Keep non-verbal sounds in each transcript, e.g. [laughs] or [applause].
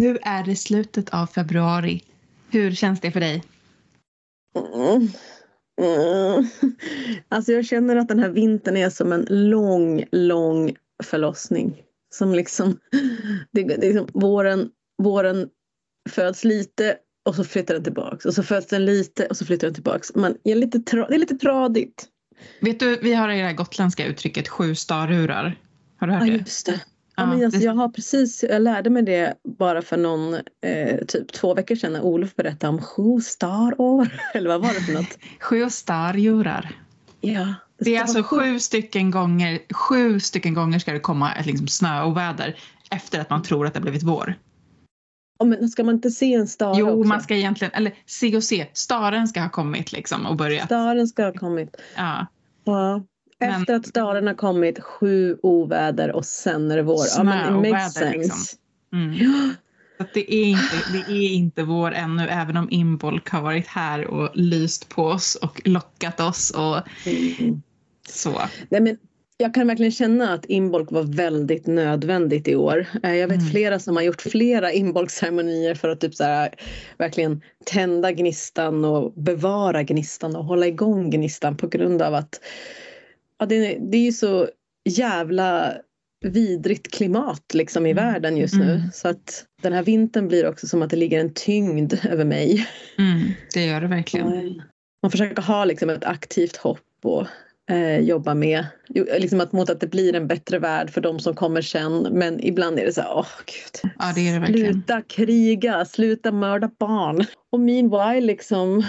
Nu är det slutet av februari. Hur känns det för dig? Mm. Mm. Alltså jag känner att den här vintern är som en lång, lång förlossning. Som liksom, det, det liksom våren, våren föds lite och så flyttar den tillbaks och så föds den lite och så flyttar den tillbaks. Man är lite tra, det är lite tradigt. Vet du, vi har det här gotländska uttrycket sju starrurar. Har du hört Ja det? just det. Ja, men alltså, jag har precis, jag lärde mig det bara för någon, eh, typ två veckor sedan när Olof berättade om sju starår. [laughs] Eller vad var det för något? [laughs] Sju starrurar. Ja. Det är alltså sju stycken gånger, sju stycken gånger ska det komma ett liksom snöoväder efter att man tror att det har blivit vår. Ja, men ska man inte se en stare Jo, också? man ska egentligen, eller se och se, staren ska ha kommit liksom och börjat. Staren ska ha kommit. Ja. Ja. Men- Efter att staren har kommit, sju oväder och sen är det vår. Ja, men it makes Snöoväder, sense. liksom. Mm. Ja. Så det, är inte, det är inte vår ännu, även om Imbolc har varit här och lyst på oss och lockat oss och Mm. så. Nej, men jag kan verkligen känna att inbolk var väldigt nödvändigt i år. Eh, Jag vet Mm. flera som har gjort flera inbolkceremonier för att typ så här, verkligen tända gnistan och bevara gnistan och hålla igång gnistan på grund av att ja, det, det är ju så jävla vidrigt klimat liksom i Mm. världen just nu. Mm. Så att den här vintern blir också som att det ligger en tyngd [laughs] över mig. Mm, det gör det verkligen. Man försöker ha liksom ett aktivt hopp och eh, jobba med liksom att, mot att det blir en bättre värld för de som kommer sen. Men ibland är det så här, åh gud. Ja, det är det verkligen. Sluta kriga, sluta mörda barn. Och meanwhile liksom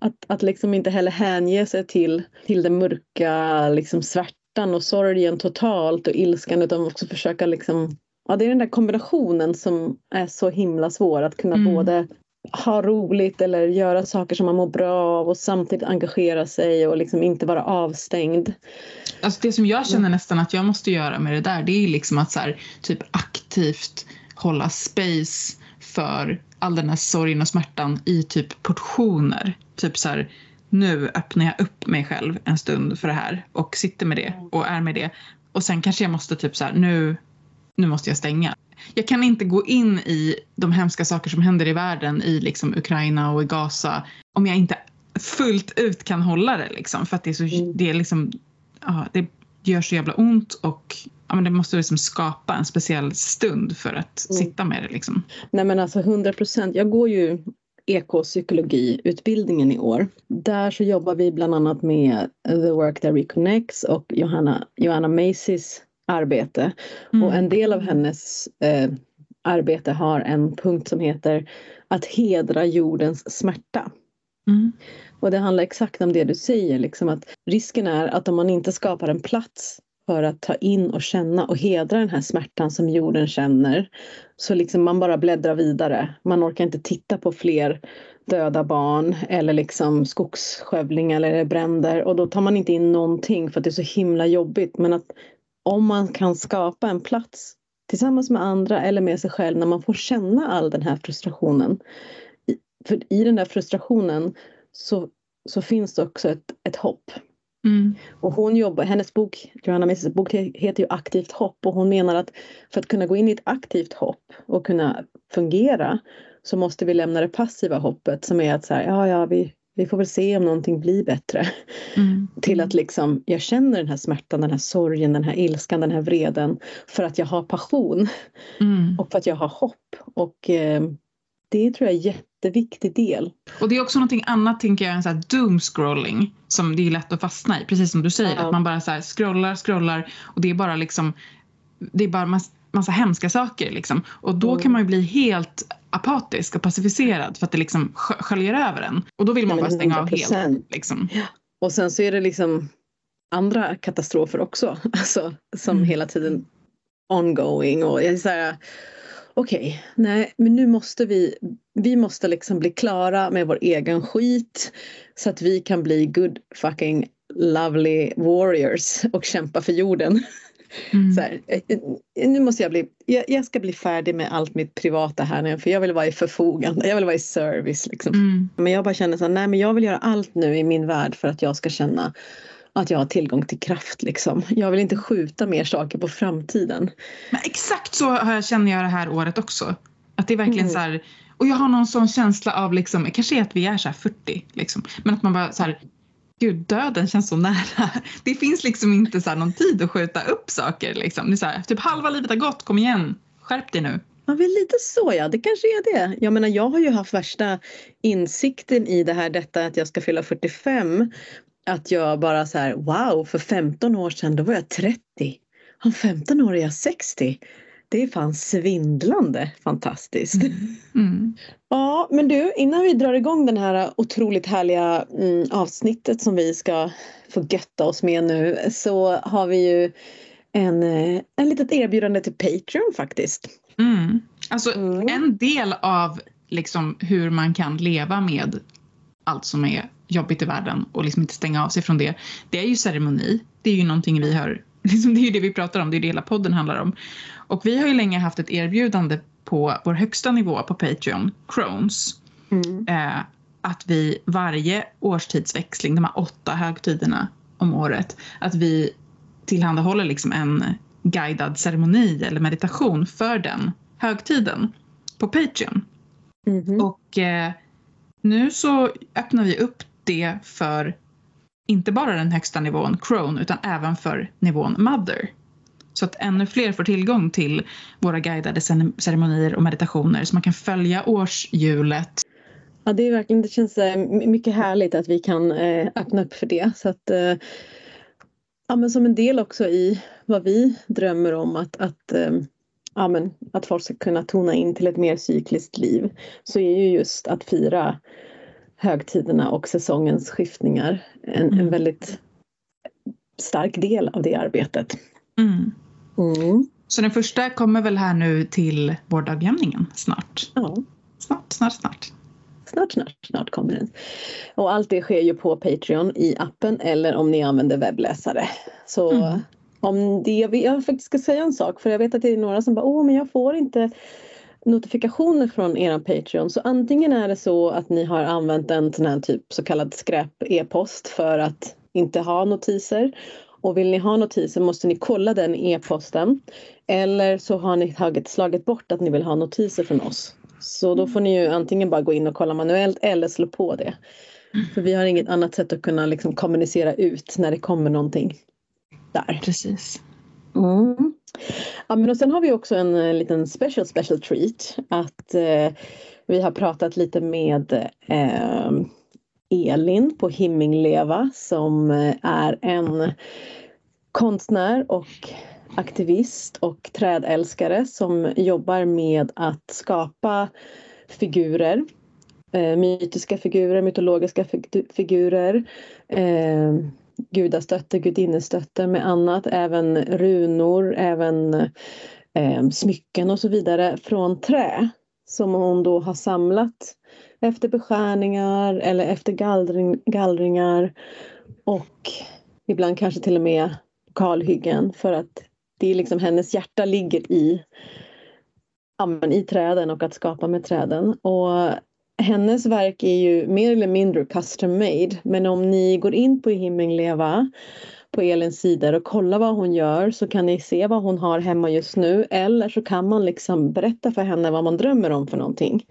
att, att liksom inte heller hänge sig till, till den mörka liksom svärtan och sorgen totalt och ilskan utan också försöka liksom Ja, det är den där kombinationen som är så himla svår att kunna Mm. både ha roligt eller göra saker som man mår bra av och samtidigt engagera sig och liksom inte vara avstängd. Alltså det som jag känner nästan att jag måste göra med det där det är liksom att så här, typ aktivt hålla space för all den här sorgen och smärtan i typ portioner. Typ så här, nu öppnar jag upp mig själv en stund för det här och sitter med det och är med det. Och sen kanske jag måste typ så här, nu, nu måste jag stänga. Jag kan inte gå in i de hemska saker som händer i världen i liksom Ukraina och i Gaza om jag inte fullt ut kan hålla det liksom för att det är så, Mm. det är liksom, ja, det gör så jävla ont och ja, men det måste liksom skapa en speciell stund för att Mm. sitta med det liksom. Nej men alltså 100 procent. Jag går ju ekopsykologiutbildningen i år. Där så jobbar vi bland annat med The Work That Reconnects och Johanna, Johanna Macys arbete. Mm. Och en del av hennes eh, arbete har en punkt som heter att hedra jordens smärta. Mm. Och det handlar exakt om det du säger, liksom att risken är att om man inte skapar en plats för att ta in och känna och hedra den här smärtan som jorden känner så liksom man bara bläddrar vidare. Man orkar inte titta på fler döda barn eller liksom skogsskövling eller bränder och då tar man inte in någonting för att det är så himla jobbigt. Men att om man kan skapa en plats tillsammans med andra eller med sig själv när man får känna all den här frustrationen. För i den där frustrationen så, så finns det också ett, ett hopp. Mm. Och hon jobbar, hennes bok, Johanna Messes bok heter ju Aktivt hopp och hon menar att för att kunna gå in i ett aktivt hopp och kunna fungera så måste vi lämna det passiva hoppet som är att så här, ja, ja, vi, vi får väl se om någonting blir bättre. Mm. Till att liksom, jag känner den här smärtan, den här sorgen, den här ilskan, den här vreden för att jag har passion Mm. och för att jag har hopp. Och eh, det tror jag är jätteviktig del. Och det är också någonting annat tänker jag än så här doomscrolling som det är lätt att fastna i. Precis som du säger Ja. att man bara så här scrollar, scrollar och det är bara liksom det är bara massa, massa hemska saker liksom. Och då Mm. kan man ju bli helt apatisk och pacificerad för att det liksom skö- sköljer över en. Och då vill man Nej, bara stänga av 100%. helt. Liksom. Och sen så är det liksom andra katastrofer också, [laughs] alltså, som Mm. hela tiden ongoing. Och så här, okej, nej, men nu måste vi, vi måste liksom bli klara med vår egen skit så att vi kan bli good fucking lovely warriors och kämpa för jorden. Mm. Så här, eh, nu måste jag bli, jag, jag ska bli färdig med allt mitt privata här nu för jag vill vara i förfogande, jag vill vara i service liksom. Mm. Men jag bara känner så här, nej men jag vill göra allt nu i min värld för att jag ska känna att jag har tillgång till kraft liksom. Jag vill inte skjuta mer saker på framtiden. Men exakt så känner jag det här året också. Att det är verkligen Mm. så här, och jag har någon sån känsla av liksom, kanske att vi är så här 40 liksom, men att man bara så här, gud döden känns så nära. [laughs] Det finns liksom inte så någon tid att skjuta upp saker liksom. Det är så här, typ halva livet har gått, kom igen, skärp dig nu. Ja, väl lite så ja, det kanske är det. Jag menar jag har ju haft värsta insikten i det här detta att jag ska fylla 45. Att jag bara så här, wow, för 15 år sedan då var jag 30. Om 15 år är jag 60. Det är fan svindlande fantastiskt. Mm. Ja, men du, innan vi drar igång den här otroligt härliga mm, avsnittet som vi ska få götta oss med nu så har vi ju en, eh, en litet erbjudande till Patreon faktiskt. Mm. Alltså Mm. en del av liksom hur man kan leva med allt som är jobbigt i världen och liksom inte stänga av sig från det. Det är ju ceremoni. Det är ju någonting vi har, [laughs] liksom det är ju det vi pratar om, det är det hela podden handlar om. Och vi har ju länge haft ett erbjudande på vår högsta nivå på Patreon, Crones, eh, att vi varje årstidsväxling, de här åtta högtiderna om året, att vi tillhandahåller liksom en guidad ceremoni eller meditation för den högtiden på Patreon. Mhm. Och eh, nu så öppnar vi upp det för inte bara den högsta nivån Crone utan även för nivån Mother. Så att ännu fler får tillgång till våra guidade ceremonier och meditationer så man kan följa årshjulet. Ja, det är verkligen, det känns eh, mycket härligt att vi kan eh, öppna upp för det. Så att, eh, ja, men som en del också i vad vi drömmer om att, att, ja, men, att folk ska kunna tona in till ett mer cykliskt liv så är ju just att fira högtiderna och säsongens skiftningar en, en Mm. väldigt stark del av det arbetet. Mm. Mm. Så den första kommer väl här nu till vårdagjämningen snart. Ja. Snart, snart, snart. Snart, snart, snart kommer den. Och allt det sker ju på Patreon i appen eller om ni använder webbläsare. Så Mm. om det, jag faktiskt ska säga en sak för jag vet att det är några som bara åh men jag får inte notifikationer från era Patreon. Så antingen är det så att ni har använt en sån här typ så kallad skräp-e-post för att inte ha notiser. Och vill ni ha notiser måste ni kolla den e-posten. Eller så har ni tagit, slagit bort att ni vill ha notiser från oss. Så då får ni ju antingen bara gå in och kolla manuellt eller slå på det. För vi har inget annat sätt att kunna liksom kommunicera ut när det kommer någonting där. Precis. Mm. Ja, men och sen har vi också en, en liten special special treat. Att eh, vi har pratat lite med eh, Elin på Himmingleva som eh, är en konstnär och aktivist och trädälskare som jobbar med att skapa figurer. Eh, mytiska figurer, mytologiska figurer. Eh, gudastötter, gudinnestötter med annat, även runor, även eh, smycken och så vidare från trä som hon då har samlat efter beskärningar eller efter gallring, gallringar och ibland kanske till och med kalhyggen för att det är liksom hennes hjärta ligger i, ja, men i träden och att skapa med träden. Och hennes verk är ju mer eller mindre custom made men om ni går in på Himmingleva på Elins sidor och kollar vad hon gör så kan ni se vad hon har hemma just nu eller så kan man liksom berätta för henne vad man drömmer om för någonting.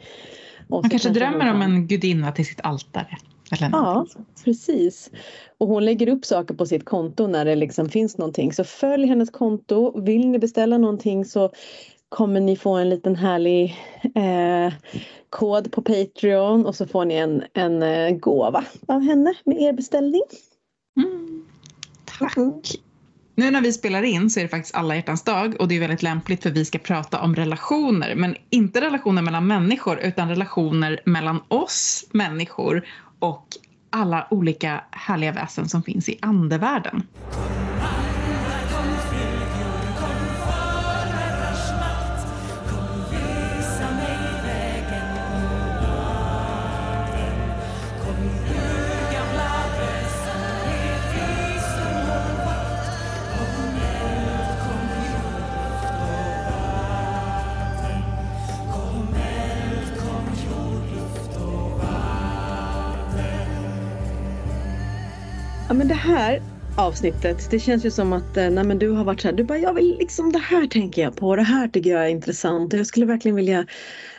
Och Man kanske drömmer om en gudinna till sitt altare. Eller Ja, någonting precis. Och hon lägger upp saker på sitt konto när det liksom finns någonting. Så följ hennes konto. Vill ni beställa någonting så kommer ni få en liten härlig eh, kod på Patreon och så får ni en, en eh, gåva av henne med er beställning. Mm. Tack. Nu när vi spelar in så är det faktiskt alla hjärtans dag och det är väldigt lämpligt för vi ska prata om relationer. Men inte relationer mellan människor utan relationer mellan oss människor och alla olika härliga väsen som finns i andevärlden. Men det här avsnittet, det känns ju som att eh, nej, men du har varit så här, du bara jag vill liksom det här tänker jag på, det här tycker jag är intressant och jag skulle verkligen vilja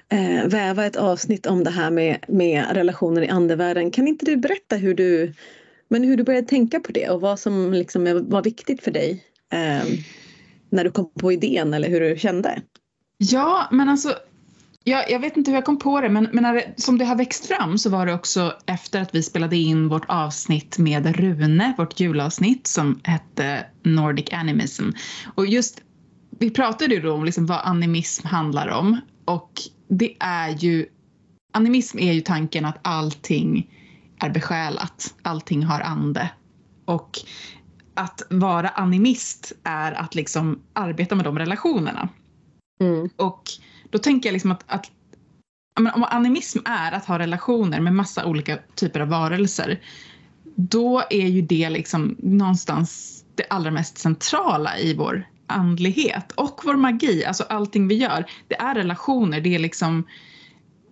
eh, väva ett avsnitt om det här med, med relationer i andevärlden. Kan inte du berätta hur du, men hur du började tänka på det och vad som liksom var viktigt för dig eh, när du kom på idén eller hur du kände? Ja, men alltså jag, jag vet inte hur jag kom på det, men, men när det, som det har växt fram så var det också efter att vi spelade in vårt avsnitt med Rune, vårt julavsnitt som hette Nordic Animism. Och just, vi pratade ju då om liksom vad animism handlar om och det är ju, animism är ju tanken att allting är besjälat, allting har ande. Och att vara animist är att liksom arbeta med de relationerna. Mm. Och då tänker jag liksom att, att om animism är att ha relationer med massa olika typer av varelser då är ju det liksom någonstans det allra mest centrala i vår andlighet och vår magi, alltså allting vi gör. Det är relationer, det är liksom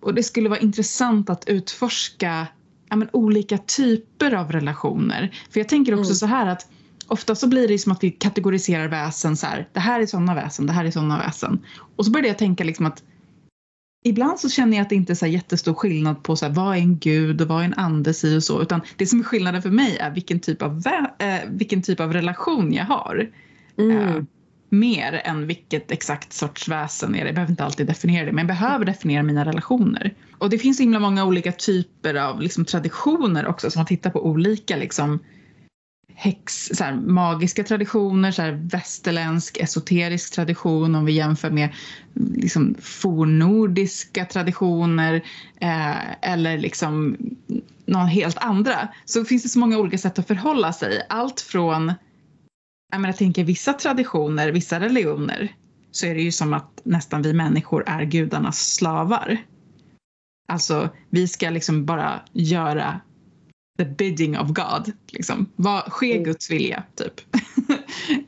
och det skulle vara intressant att utforska ja, olika typer av relationer. För jag tänker också mm. så här att ofta så blir det som att vi kategoriserar väsen så här. Det här är sådana väsen, det här är sådana väsen. Och så började jag tänka liksom att ibland så känner jag att det inte är så jättestor skillnad på så här, vad är en gud och vad är en ande si och så utan det som är skillnaden för mig är vilken typ av, äh, vilken typ av relation jag har. Mm. Äh, mer än vilket exakt sorts väsen är det. Jag behöver inte alltid definiera det men jag behöver definiera mina relationer. Och det finns så himla många olika typer av liksom, traditioner också som man tittar på olika liksom, häx, så här, magiska traditioner, så här, västerländsk esoterisk tradition om vi jämför med liksom, fornnordiska traditioner eh, eller liksom någon helt andra så finns det så många olika sätt att förhålla sig. Allt från, jag, menar, jag tänker vissa traditioner, vissa religioner så är det ju som att nästan vi människor är gudarnas slavar. Alltså vi ska liksom bara göra the bidding of God. Liksom. Vad sker mm. Guds vilja, typ?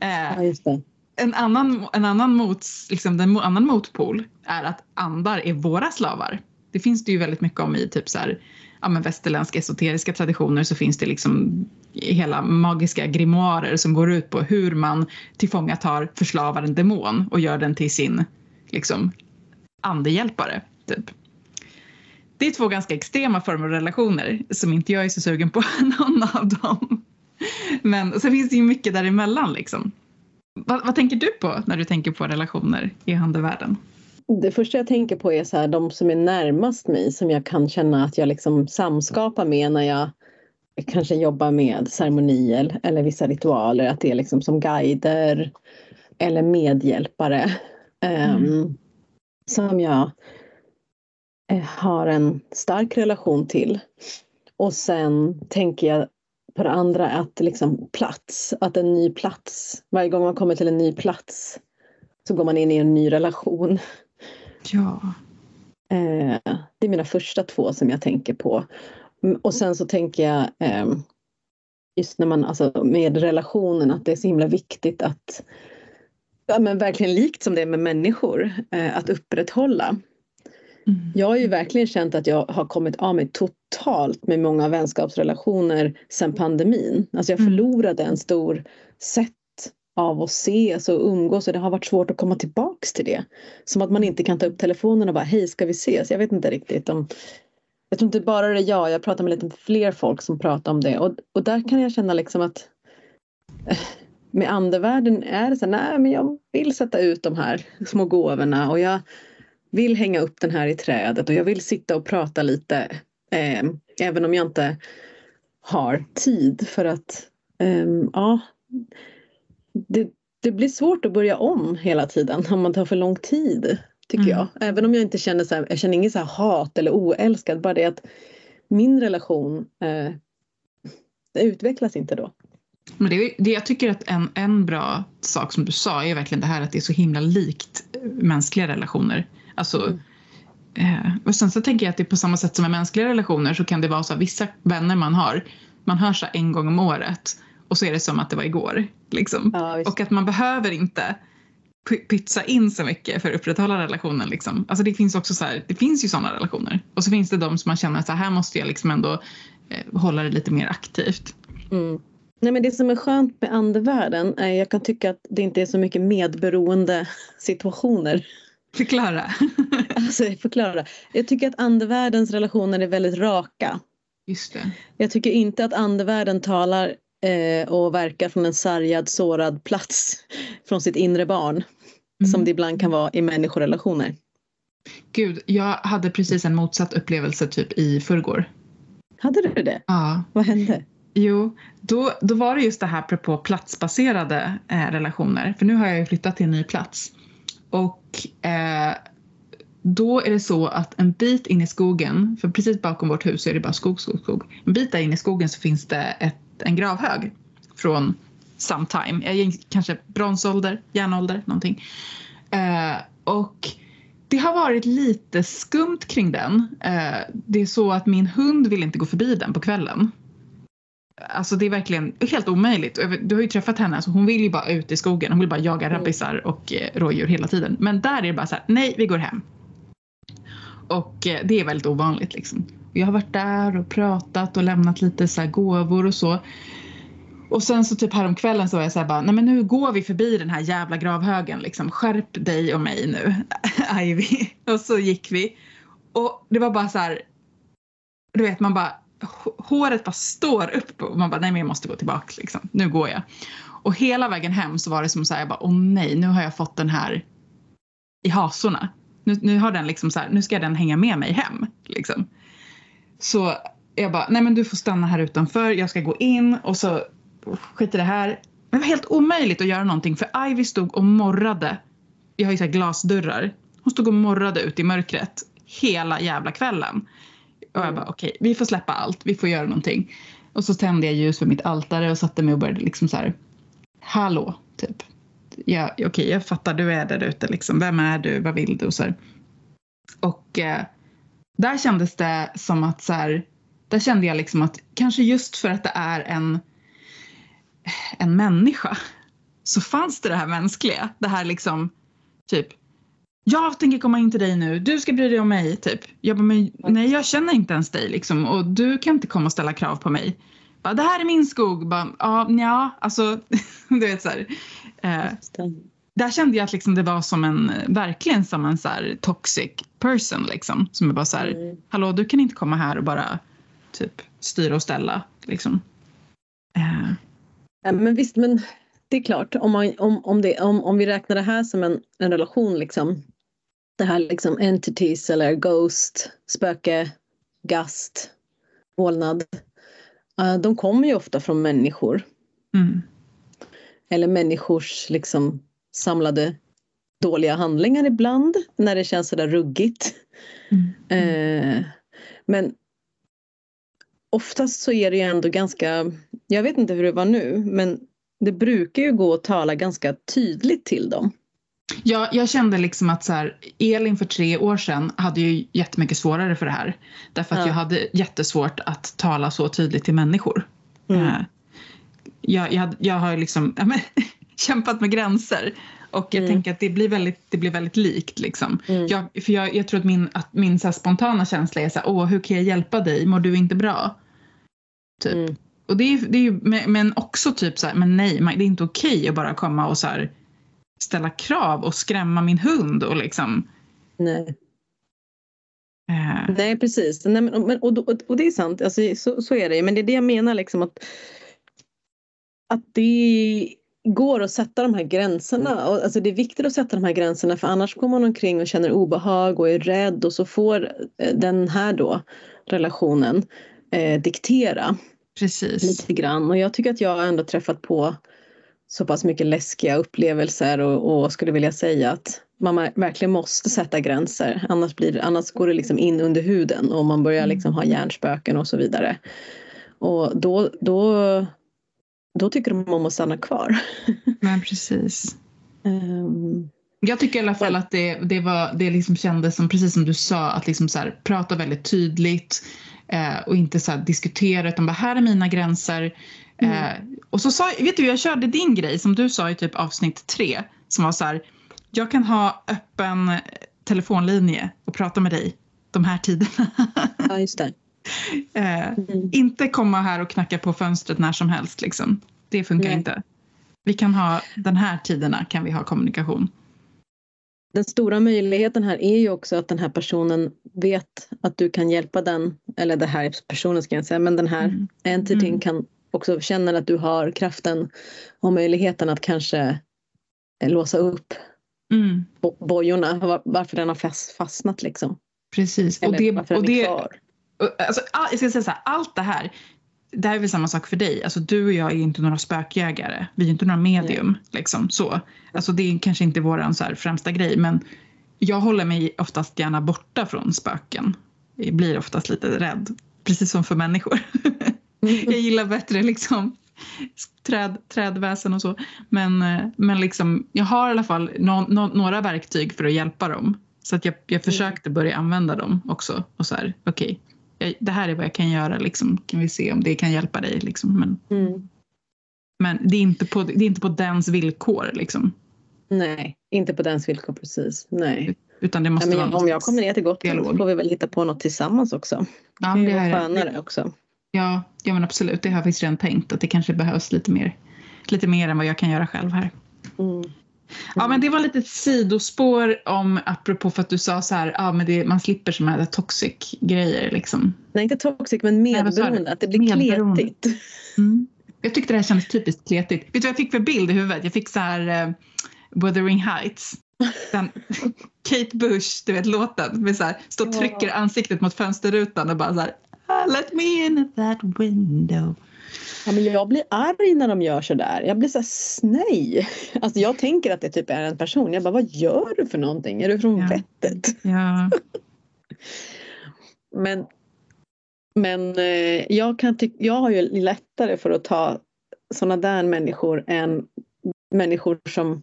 [laughs] eh, ja, en annan, en annan, mot, liksom, en annan motpol är att andar är våra slavar. Det finns det ju väldigt mycket om i typ så här, ja, men västerländska esoteriska traditioner så finns det liksom hela magiska grimoarer som går ut på hur man tillfångatar, förslavar en demon och gör den till sin liksom, andehjälpare. Typ det är två ganska extrema former av relationer som inte jag är så sugen på [laughs] någon av dem. Men så finns det ju mycket däremellan liksom. Vad, vad tänker du på när du tänker på relationer i andevärlden? Det första jag tänker på är så här, de som är närmast mig som jag kan känna att jag liksom samskapar med när jag kanske jobbar med ceremonier eller vissa ritualer. Att det är liksom som guider eller medhjälpare. Mm. Um, som jag har en stark relation till. Och sen tänker jag på det andra att liksom plats, att en ny plats, varje gång man kommer till en ny plats så går man in i en ny relation. Ja. Eh, det är mina första två som jag tänker på. Mm, och sen så tänker jag eh, just när man, alltså med relationen, att det är så himla viktigt att, ja men verkligen likt som det är med människor, att upprätthålla. Mm. Jag har ju verkligen känt att jag har kommit av mig totalt med många vänskapsrelationer sedan pandemin. Alltså jag mm. förlorade en stor sätt av att ses och umgås och det har varit svårt att komma tillbaks till det. Som att man inte kan ta upp telefonen och bara hej ska vi ses? Jag vet inte riktigt om jag tror inte bara det är jag, jag pratar med lite fler folk som pratar om det och, och där kan jag känna liksom att eh, med andevärlden är det så här, nej men jag vill sätta ut de här små gåvorna och jag vill hänga upp den här i trädet och jag vill sitta och prata lite eh, även om jag inte har tid för att eh, ja, det, det blir svårt att börja om hela tiden om man tar för lång tid tycker mm. jag. Även om jag inte känner så här, jag känner inget så hat eller oälskad bara det att min relation eh, utvecklas inte då. Men det, det, jag tycker att en, en bra sak som du sa är verkligen det här att det är så himla likt mänskliga relationer. Alltså, mm. eh, och sen så tänker jag att det är på samma sätt som med mänskliga relationer så kan det vara så att vissa vänner man har, man hör så en gång om året och så är det som att det var igår. Liksom. Ja, och att man behöver inte pytsa in så mycket för att upprätthålla relationen. Liksom. Alltså det finns också så här, det finns ju sådana relationer och så finns det de som man känner så här måste jag liksom ändå eh, hålla det lite mer aktivt. Mm. Nej, men det som är skönt med andevärlden är jag kan tycka att det inte är så mycket medberoende [laughs] situationer. Förklara. [laughs] Alltså, förklara. Jag tycker att andevärldens relationer är väldigt raka. Just det. Jag tycker inte att andevärlden talar eh, och verkar från en sargad, sårad plats från sitt inre barn. Mm. Som det ibland kan vara i människorelationer. Gud, jag hade precis en motsatt upplevelse typ i förrgår. Hade du det? Ja. Vad hände? Jo, då, då var det just det här apropå platsbaserade eh, relationer. För nu har jag ju flyttat till en ny plats. Och eh, då är det så att en bit in i skogen, för precis bakom vårt hus är det bara skog, skog, skog. En bit där in i skogen så finns det ett, en gravhög från sometime, time, kanske bronsålder, järnålder, någonting. Eh, och det har varit lite skumt kring den. Eh, det är så att min hund vill inte gå förbi den på kvällen. Alltså det är verkligen helt omöjligt. Du har ju träffat henne, alltså hon vill ju bara ut i skogen. Hon vill bara jaga rabbisar och eh, rådjur hela tiden. Men där är det bara så här, nej vi går hem. Och eh, det är väldigt ovanligt liksom. Jag har varit där och pratat och lämnat lite så gåvor och så. Och sen så typ häromkvällen så var jag så här bara, nej men nu går vi förbi den här jävla gravhögen liksom. Skärp dig och mig nu, [laughs] Ivy. Och så gick vi. Och det var bara så här, du vet man bara, håret bara står upp och man bara, nej men jag måste gå tillbaka liksom. Nu går jag. Och hela vägen hem så var det som så här, jag bara, åh nej, nu har jag fått den här i hasorna. Nu, nu har den liksom så här, nu ska den hänga med mig hem liksom. Så jag bara, nej men du får stanna här utanför, jag ska gå in och så skit i det här. Men Det var helt omöjligt att göra någonting för Ivy stod och morrade. Jag har ju så här glasdörrar. Hon stod och morrade ut i mörkret hela jävla kvällen. Och jag bara okej, okay, vi får släppa allt, vi får göra någonting. Och så tände jag ljus för mitt altare och satte mig och började liksom så här. Hallå, typ. Ja, okej, okay, jag fattar, du är där ute liksom. Vem är du? Vad vill du? Och, så här. och eh, där kändes det som att så här, där kände jag liksom att kanske just för att det är en en människa så fanns det det här mänskliga. Det här liksom typ jag tänker komma in till dig nu, du ska bry dig om mig typ. Jag bara, men nej jag känner inte ens dig liksom och du kan inte komma och ställa krav på mig. Bara, det här är min skog. Bara, ja, ja, alltså [laughs] du vet så här. Eh, där kände jag att liksom det var som en, verkligen som en så här toxic person liksom. Som är bara så här, mm. hallå du kan inte komma här och bara typ styra och ställa liksom. Eh. Ja, men visst, men det är klart om, man, om, om, det, om, om vi räknar det här som en, en relation liksom. Det här liksom entities eller ghost, spöke, gast, vålnad. De kommer ju ofta från människor. Mm. Eller människors liksom samlade dåliga handlingar ibland när det känns sådär ruggigt. Mm. Uh, men oftast så är det ju ändå ganska, jag vet inte hur det var nu, men det brukar ju gå att tala ganska tydligt till dem. Ja, jag kände liksom att så här, Elin för tre år sedan hade ju jättemycket svårare för det här. Därför att ja. jag hade jättesvårt att tala så tydligt till människor. Mm. Uh, jag, jag, jag har liksom ja, men, [laughs] kämpat med gränser och jag mm. tänker att det blir väldigt, det blir väldigt likt. Liksom. Mm. Jag, för jag, jag, tror att min, att min så spontana känsla är så här, åh hur kan jag hjälpa dig, mår du inte bra? Typ. Och det är, det är men också typ så här, men nej, det är inte okej okay att bara komma och så här, ställa krav och skrämma min hund och liksom. Nej. Äh. Nej precis, nej, men, och, och, och, det är sant, alltså, så, så är det men det är det jag menar liksom att att det går att sätta de här gränserna. Och, alltså det är viktigt att sätta de här gränserna för annars går man omkring och känner obehag och är rädd och så får eh, den här då relationen eh, diktera. Precis. Lite grann och jag tycker att jag har ändå träffat på så pass mycket läskiga upplevelser och, och skulle vilja säga att man verkligen måste sätta gränser annars, blir, annars går det liksom in under huden och man börjar liksom ha hjärnspöken och så vidare. Och då, då då tycker de om att stanna kvar. Men precis. Um, [laughs] jag tycker i alla fall att det, det, var, det liksom kändes som, precis som du sa, att liksom så här, prata väldigt tydligt eh, och inte så här, diskutera utan bara här är mina gränser. Mm. Eh, och så sa, vet du, jag körde din grej som du sa i typ avsnitt tre som var så här, jag kan ha öppen telefonlinje och prata med dig de här tiderna. [laughs] Ja, just det. Eh, mm. Inte komma här och knacka på fönstret när som helst. Liksom. Det funkar Nej. inte. Vi kan ha, den här tiderna kan vi ha kommunikation. Den stora möjligheten här är ju också att den här personen vet att du kan hjälpa den, eller det här personen ska jag säga, men den här mm. entityn mm. kan också känna att du har kraften och möjligheten att kanske låsa upp mm. bojorna, varför den har fastnat liksom. Precis. Eller och det, varför den är kvar. Alltså, jag ska säga så här, allt det här det här är väl samma sak för dig. Alltså, du och jag är inte några spökjägare. Vi är inte några medium. Liksom, så. Alltså, det är kanske inte vår så här, främsta grej men jag håller mig oftast gärna borta från spöken. Jag blir oftast lite rädd, precis som för människor. [laughs] jag gillar bättre liksom träd, trädväsen och så. Men, men liksom, jag har i alla fall no, no, några verktyg för att hjälpa dem. Så att jag, jag försökte börja använda dem också. Och så här, okej, okay, det här är vad jag kan göra, liksom. kan vi se om det kan hjälpa dig. Liksom. Men, mm. men det, är inte på, det är inte på dens villkor. Liksom. Nej, inte på dens villkor precis. Nej. Utan det måste ja, vara om jag kommer ner till Gotland så får vi väl hitta på något tillsammans också. Ja, det, det är skönare också. Ja, ja men absolut, det har jag faktiskt redan tänkt att det kanske behövs lite mer, lite mer än vad jag kan göra själv här. Mm. Ja men det var lite sidospår om apropå för att du sa så här, ja men det, man slipper såna här toxic grejer liksom. Nej inte toxic men medberoende, att det blir medberoende. kletigt. Mm. Jag tyckte det här kändes typiskt kletigt. Vet du vad jag fick för bild i huvudet? Jag fick så här uh, Wuthering Heights. Den, [laughs] Kate Bush, du vet låten, med så här, står och trycker ansiktet mot fönsterrutan och bara så här, ah, Let me in at that window. Ja, men jag blir arg när de gör sådär. Jag blir så nej. Alltså jag tänker att det typ är en person. Jag bara, vad gör du för någonting? Är du från ja. vettet? Ja. [laughs] men men eh, jag, kan jag har ju lättare för att ta sådana där människor än människor som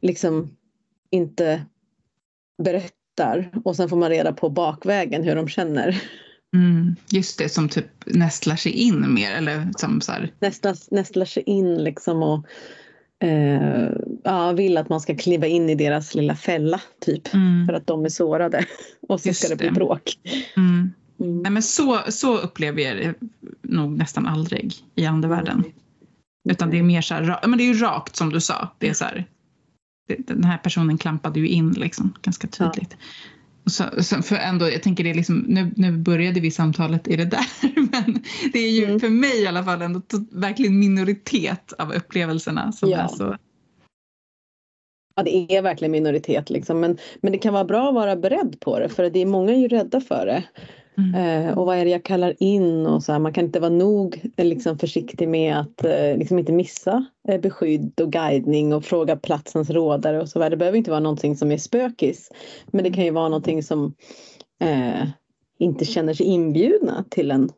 liksom inte berättar och sen får man reda på bakvägen hur de känner. Mm, just det, som typ nästlar sig in mer eller som så här... Nästlas, nästlar sig in liksom och eh, ja, vill att man ska kliva in i deras lilla fälla typ mm. för att de är sårade [laughs] och så just ska det bli bråk. Mm. Mm. Nej, men så, så upplever jag det nog nästan aldrig i andevärlden. Mm. Utan det är mer så här, men det är ju rakt som du sa. Det är så här, den här personen klampade ju in liksom, ganska tydligt. Ja. Så, så, för ändå, jag tänker det liksom, nu, nu började vi samtalet i det där [laughs] men det är ju mm. för mig i alla fall ändå verkligen minoritet av upplevelserna som ja. är så Ja, det är verkligen minoritet liksom. men, men det kan vara bra att vara beredd på det för det är många är ju rädda för det. Mm. Eh, och vad är det jag kallar in och så här, man kan inte vara nog eh, liksom, försiktig med att eh, liksom inte missa beskydd och guidning och fråga platsens rådare och så vidare. Det behöver inte vara någonting som är spökis men det kan ju vara någonting som eh, inte känner sig inbjudna till en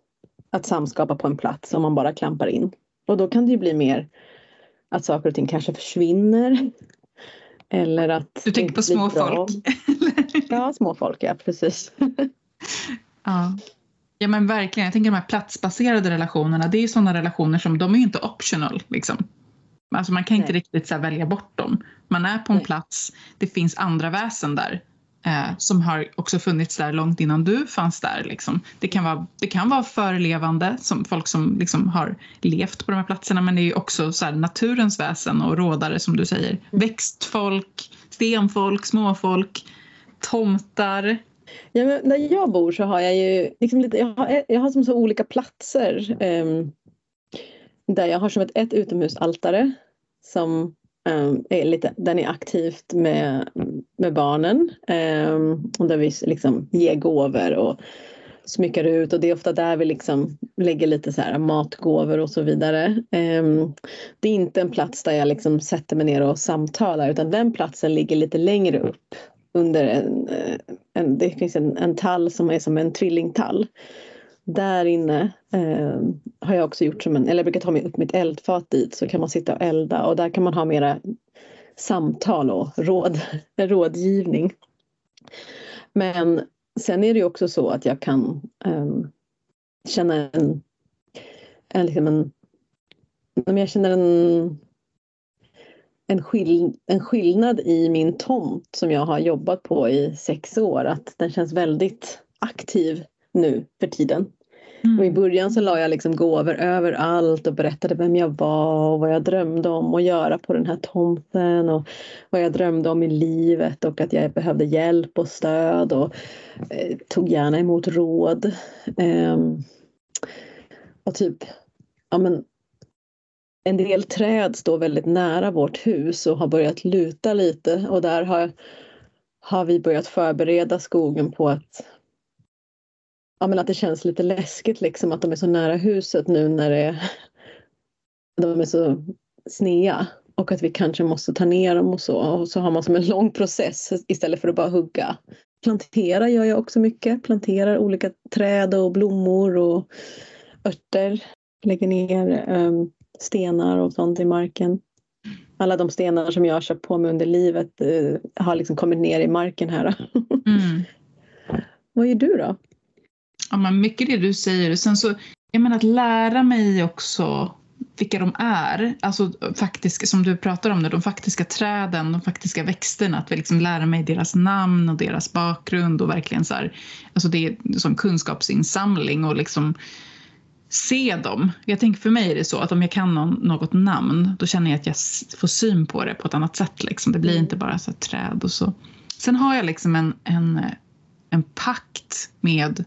att samskapa på en plats om man bara klampar in. Och då kan det ju bli mer att saker och ting kanske försvinner. [laughs] Eller att... Du tänker på småfolk? [laughs] ja, småfolk, ja precis. [laughs] Ja. ja men verkligen, jag tänker de här platsbaserade relationerna, det är ju sådana relationer som de är ju inte optional liksom. Alltså man kan inte riktigt så välja bort dem. Man är på en Nej. plats, det finns andra väsen där eh, som har också funnits där långt innan du fanns där. Liksom. Det, kan vara, det kan vara förlevande, som folk som liksom har levt på de här platserna men det är också så naturens väsen och rådare som du säger. Mm. Växtfolk, stenfolk, småfolk, tomtar, Ja, men där jag bor så har jag ju liksom lite, jag har, jag har som så olika platser. Um, där jag har som ett, ett utomhusaltare som um, är lite, den är aktivt med, med barnen. Um, och där vi liksom ger gåvor och smyckar ut och det är ofta där vi liksom lägger lite så här matgåvor och så vidare. Um, det är inte en plats där jag liksom sätter mig ner och samtalar utan den platsen ligger lite längre upp under en, eh, en det finns en, en tall som är som en tvillingtall. Där inne eh, har jag också gjort som en, eller jag brukar ta mig upp mitt eldfat dit så kan man sitta och elda och där kan man ha mera samtal och råd, [laughs] rådgivning. Men sen är det ju också så att jag kan eh, känna en, en, liksom en jag känner en en, skill en skillnad i min tomt som jag har jobbat på i sex år. Att den känns väldigt aktiv nu för tiden. Mm. Och I början så la jag liksom gåvor överallt och berättade vem jag var och vad jag drömde om att göra på den här tomten och vad jag drömde om i livet och att jag behövde hjälp och stöd och eh, tog gärna emot råd. Eh, och typ, ja men en del träd står väldigt nära vårt hus och har börjat luta lite och där har, har vi börjat förbereda skogen på att ja, men att det känns lite läskigt liksom att de är så nära huset nu när det, de är så snea och att vi kanske måste ta ner dem och så. Och så har man som en lång process istället för att bara hugga. Plantera gör jag också mycket. Planterar olika träd och blommor och örter. Lägger ner um, stenar och sånt i marken. Alla de stenar som jag har köpt på mig under livet uh, har liksom kommit ner i marken här. Mm. [laughs] Vad gör du då? Ja, men mycket det du säger. Sen så, jag menar att lära mig också vilka de är, alltså faktiskt, som du pratar om, det, de faktiska träden, de faktiska växterna, att vi liksom lära mig deras namn och deras bakgrund och verkligen så här, alltså det är som kunskapsinsamling och liksom se dem. Jag tänker för mig är det så att om jag kan någon, något namn då känner jag att jag får syn på det på ett annat sätt. Liksom. Det blir mm. inte bara så träd och så. Sen har jag liksom en, en, en pakt med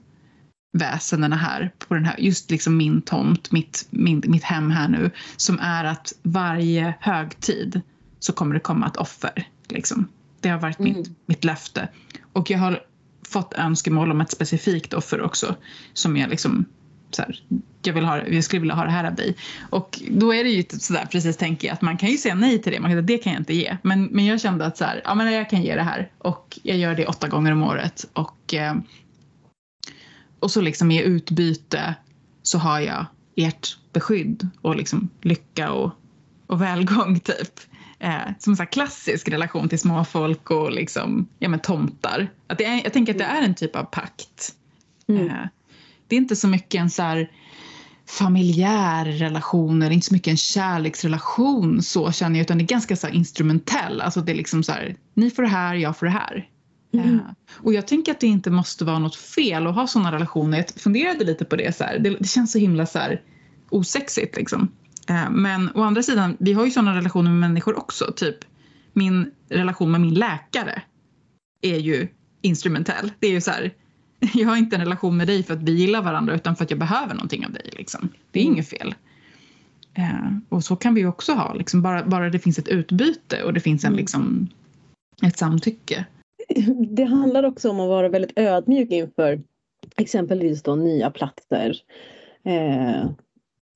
väsendena här på den här, just liksom min tomt, mitt, min, mitt hem här nu, som är att varje högtid så kommer det komma ett offer. Liksom. Det har varit mm. mitt, mitt löfte. Och jag har fått önskemål om ett specifikt offer också som jag liksom så här, jag, vill ha, jag skulle vilja ha det här av dig. Och då är det ju sådär precis tänker jag att man kan ju säga nej till det, man kan säga det kan jag inte ge. Men, men jag kände att så här, ja men jag kan ge det här och jag gör det åtta gånger om året och eh, och så liksom i utbyte så har jag ert beskydd och liksom lycka och, och välgång typ. Eh, som en klassisk relation till småfolk och liksom, ja, men tomtar. Att det är, jag tänker att det är en typ av pakt. Mm. Eh, det är inte så mycket en så här familjär relation eller inte så mycket en kärleksrelation så känner jag utan det är ganska så instrumentell. Alltså det är liksom så här, ni får det här, jag får det här. Mm. Och jag tänker att det inte måste vara något fel att ha sådana relationer. Jag funderade lite på det så det, det, känns så himla så här osexigt liksom. Eh, men å andra sidan, vi har ju sådana relationer med människor också. Typ min relation med min läkare är ju instrumentell. Det är ju så här, [laughs] jag har inte en relation med dig för att vi gillar varandra utan för att jag behöver någonting av dig. Liksom. Det är mm. inget fel. Eh, och så kan vi också ha, liksom, bara, bara det finns ett utbyte och det finns en, mm. liksom, ett samtycke [laughs] det handlar också om att vara väldigt ödmjuk inför exempelvis då nya platser. Eh,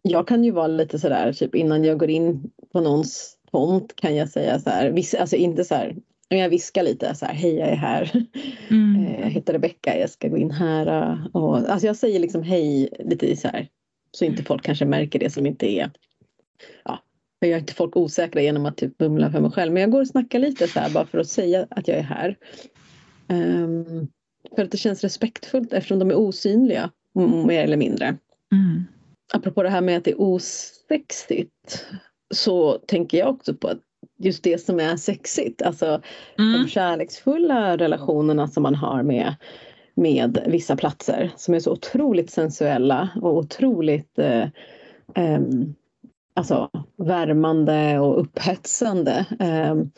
jag kan ju vara lite sådär, typ innan jag går in på någons tomt kan jag säga så här, alltså inte så här, jag viskar lite så här, hej jag är här. [laughs] Mm. Eh, jag heter Rebecka, jag ska gå in här. Och, alltså jag säger liksom hej lite så här, så inte folk kanske märker det som inte är ja, jag gör inte folk osäkra genom att typ mumla för mig själv. Men jag går och snackar lite så här bara för att säga att jag är här. Um, för att det känns respektfullt eftersom de är osynliga mer eller mindre. Mm. Apropå det här med att det är osexigt så tänker jag också på att just det som är sexigt, alltså mm. de kärleksfulla relationerna som man har med, med vissa platser som är så otroligt sensuella och otroligt eh, um, alltså, värmande och upphetsande. Ehm,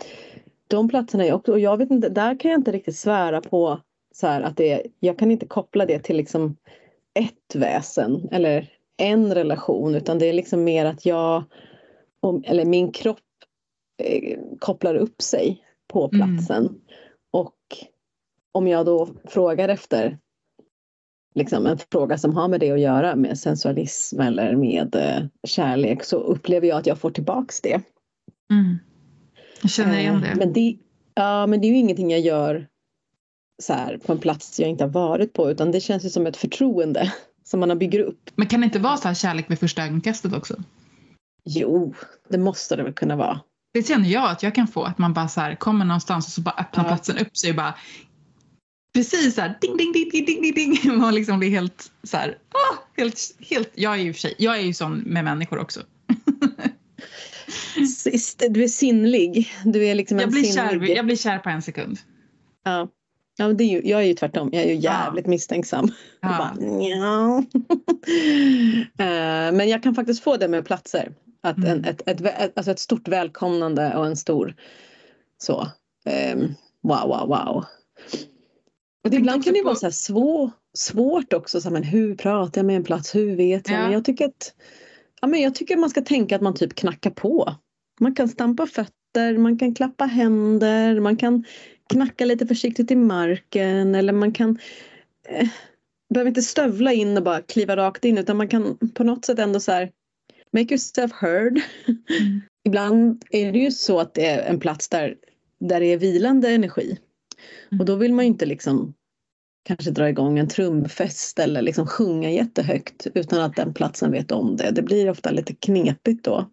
de platserna är också, och jag vet inte, där kan jag inte riktigt svära på så här, att det, jag kan inte koppla det till liksom ett väsen eller en relation utan det är liksom mer att jag, eller min kropp eh, kopplar upp sig på mm. platsen. Mm. Och om jag då frågar efter liksom en fråga som har med det att göra, med sensualism eller med eh, kärlek, så upplever jag att jag får tillbaks det. Mm. Jag känner igen det. Eh, men det. Ja, men det är ju ingenting jag gör så här, på en plats jag inte har varit på, utan det känns ju som ett förtroende som man bygger upp. Men kan det inte vara så här kärlek vid första ögonkastet också? Jo, det måste det väl kunna vara. Det känner jag att jag kan få, att man bara så här, kommer någonstans och så bara öppnar ja. platsen upp sig och bara precis så här ding, ding, ding, ding, ding, ding, ding. [laughs] Man liksom blir helt så här, ah, helt, helt, jag är ju för sig, jag är ju sån med människor också. [laughs] du är sinnlig. Du är liksom jag, blir sinnlig. Kär, jag blir kär på en sekund. Ja. Ja, det är ju, jag är ju tvärtom. Jag är ju jävligt ja. misstänksam. Ja. [laughs] Bara, ja. Eh, men jag kan faktiskt få det med platser. Att mm. en, ett, ett, ett, alltså ett stort välkomnande och en stor så. Um, wow, wow, wow. Och ibland kan det på... vara så här svår, svårt också. Så här, men hur pratar jag med en plats? Hur vet jag? Ja. Men jag tycker att ja, men jag tycker man ska tänka att man typ knackar på. Man kan stampa fötter, man kan klappa händer, man kan knacka lite försiktigt i marken eller man kan eh, behöver inte stövla in och bara kliva rakt in utan man kan på något sätt ändå så här make yourself heard. Mm. [laughs] Ibland är det ju så att det är en plats där, där det är vilande energi. Mm. Och då vill man ju inte liksom kanske dra igång en trumfest eller liksom sjunga jättehögt utan att den platsen vet om det. Det blir ofta lite knepigt då.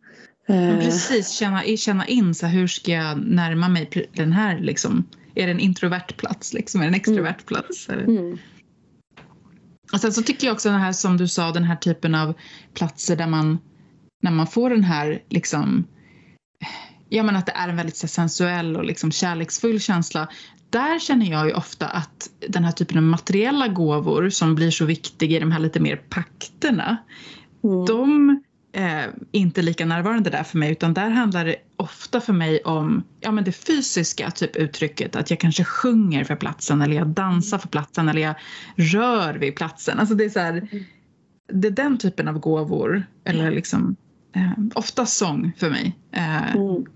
Men precis, känna, känna in så här, hur ska jag närma mig den här liksom. Är det en introvert plats liksom? Är det en extrovert mm. plats? Mm. Och sen så tycker jag också den här som du sa, den här typen av platser där man när man får den här liksom ja men att det är en väldigt sensuell och liksom kärleksfull känsla. Där känner jag ju ofta att den här typen av materiella gåvor som blir så viktiga i de här lite mer pakterna, mm. de är inte lika närvarande där för mig utan där handlar det ofta för mig om ja, men det fysiska typ uttrycket att jag kanske sjunger för platsen eller jag dansar för platsen eller jag rör vid platsen. Alltså det är så här, mm. det är den typen av gåvor eller liksom eh, ofta sång för mig. Eh, mm.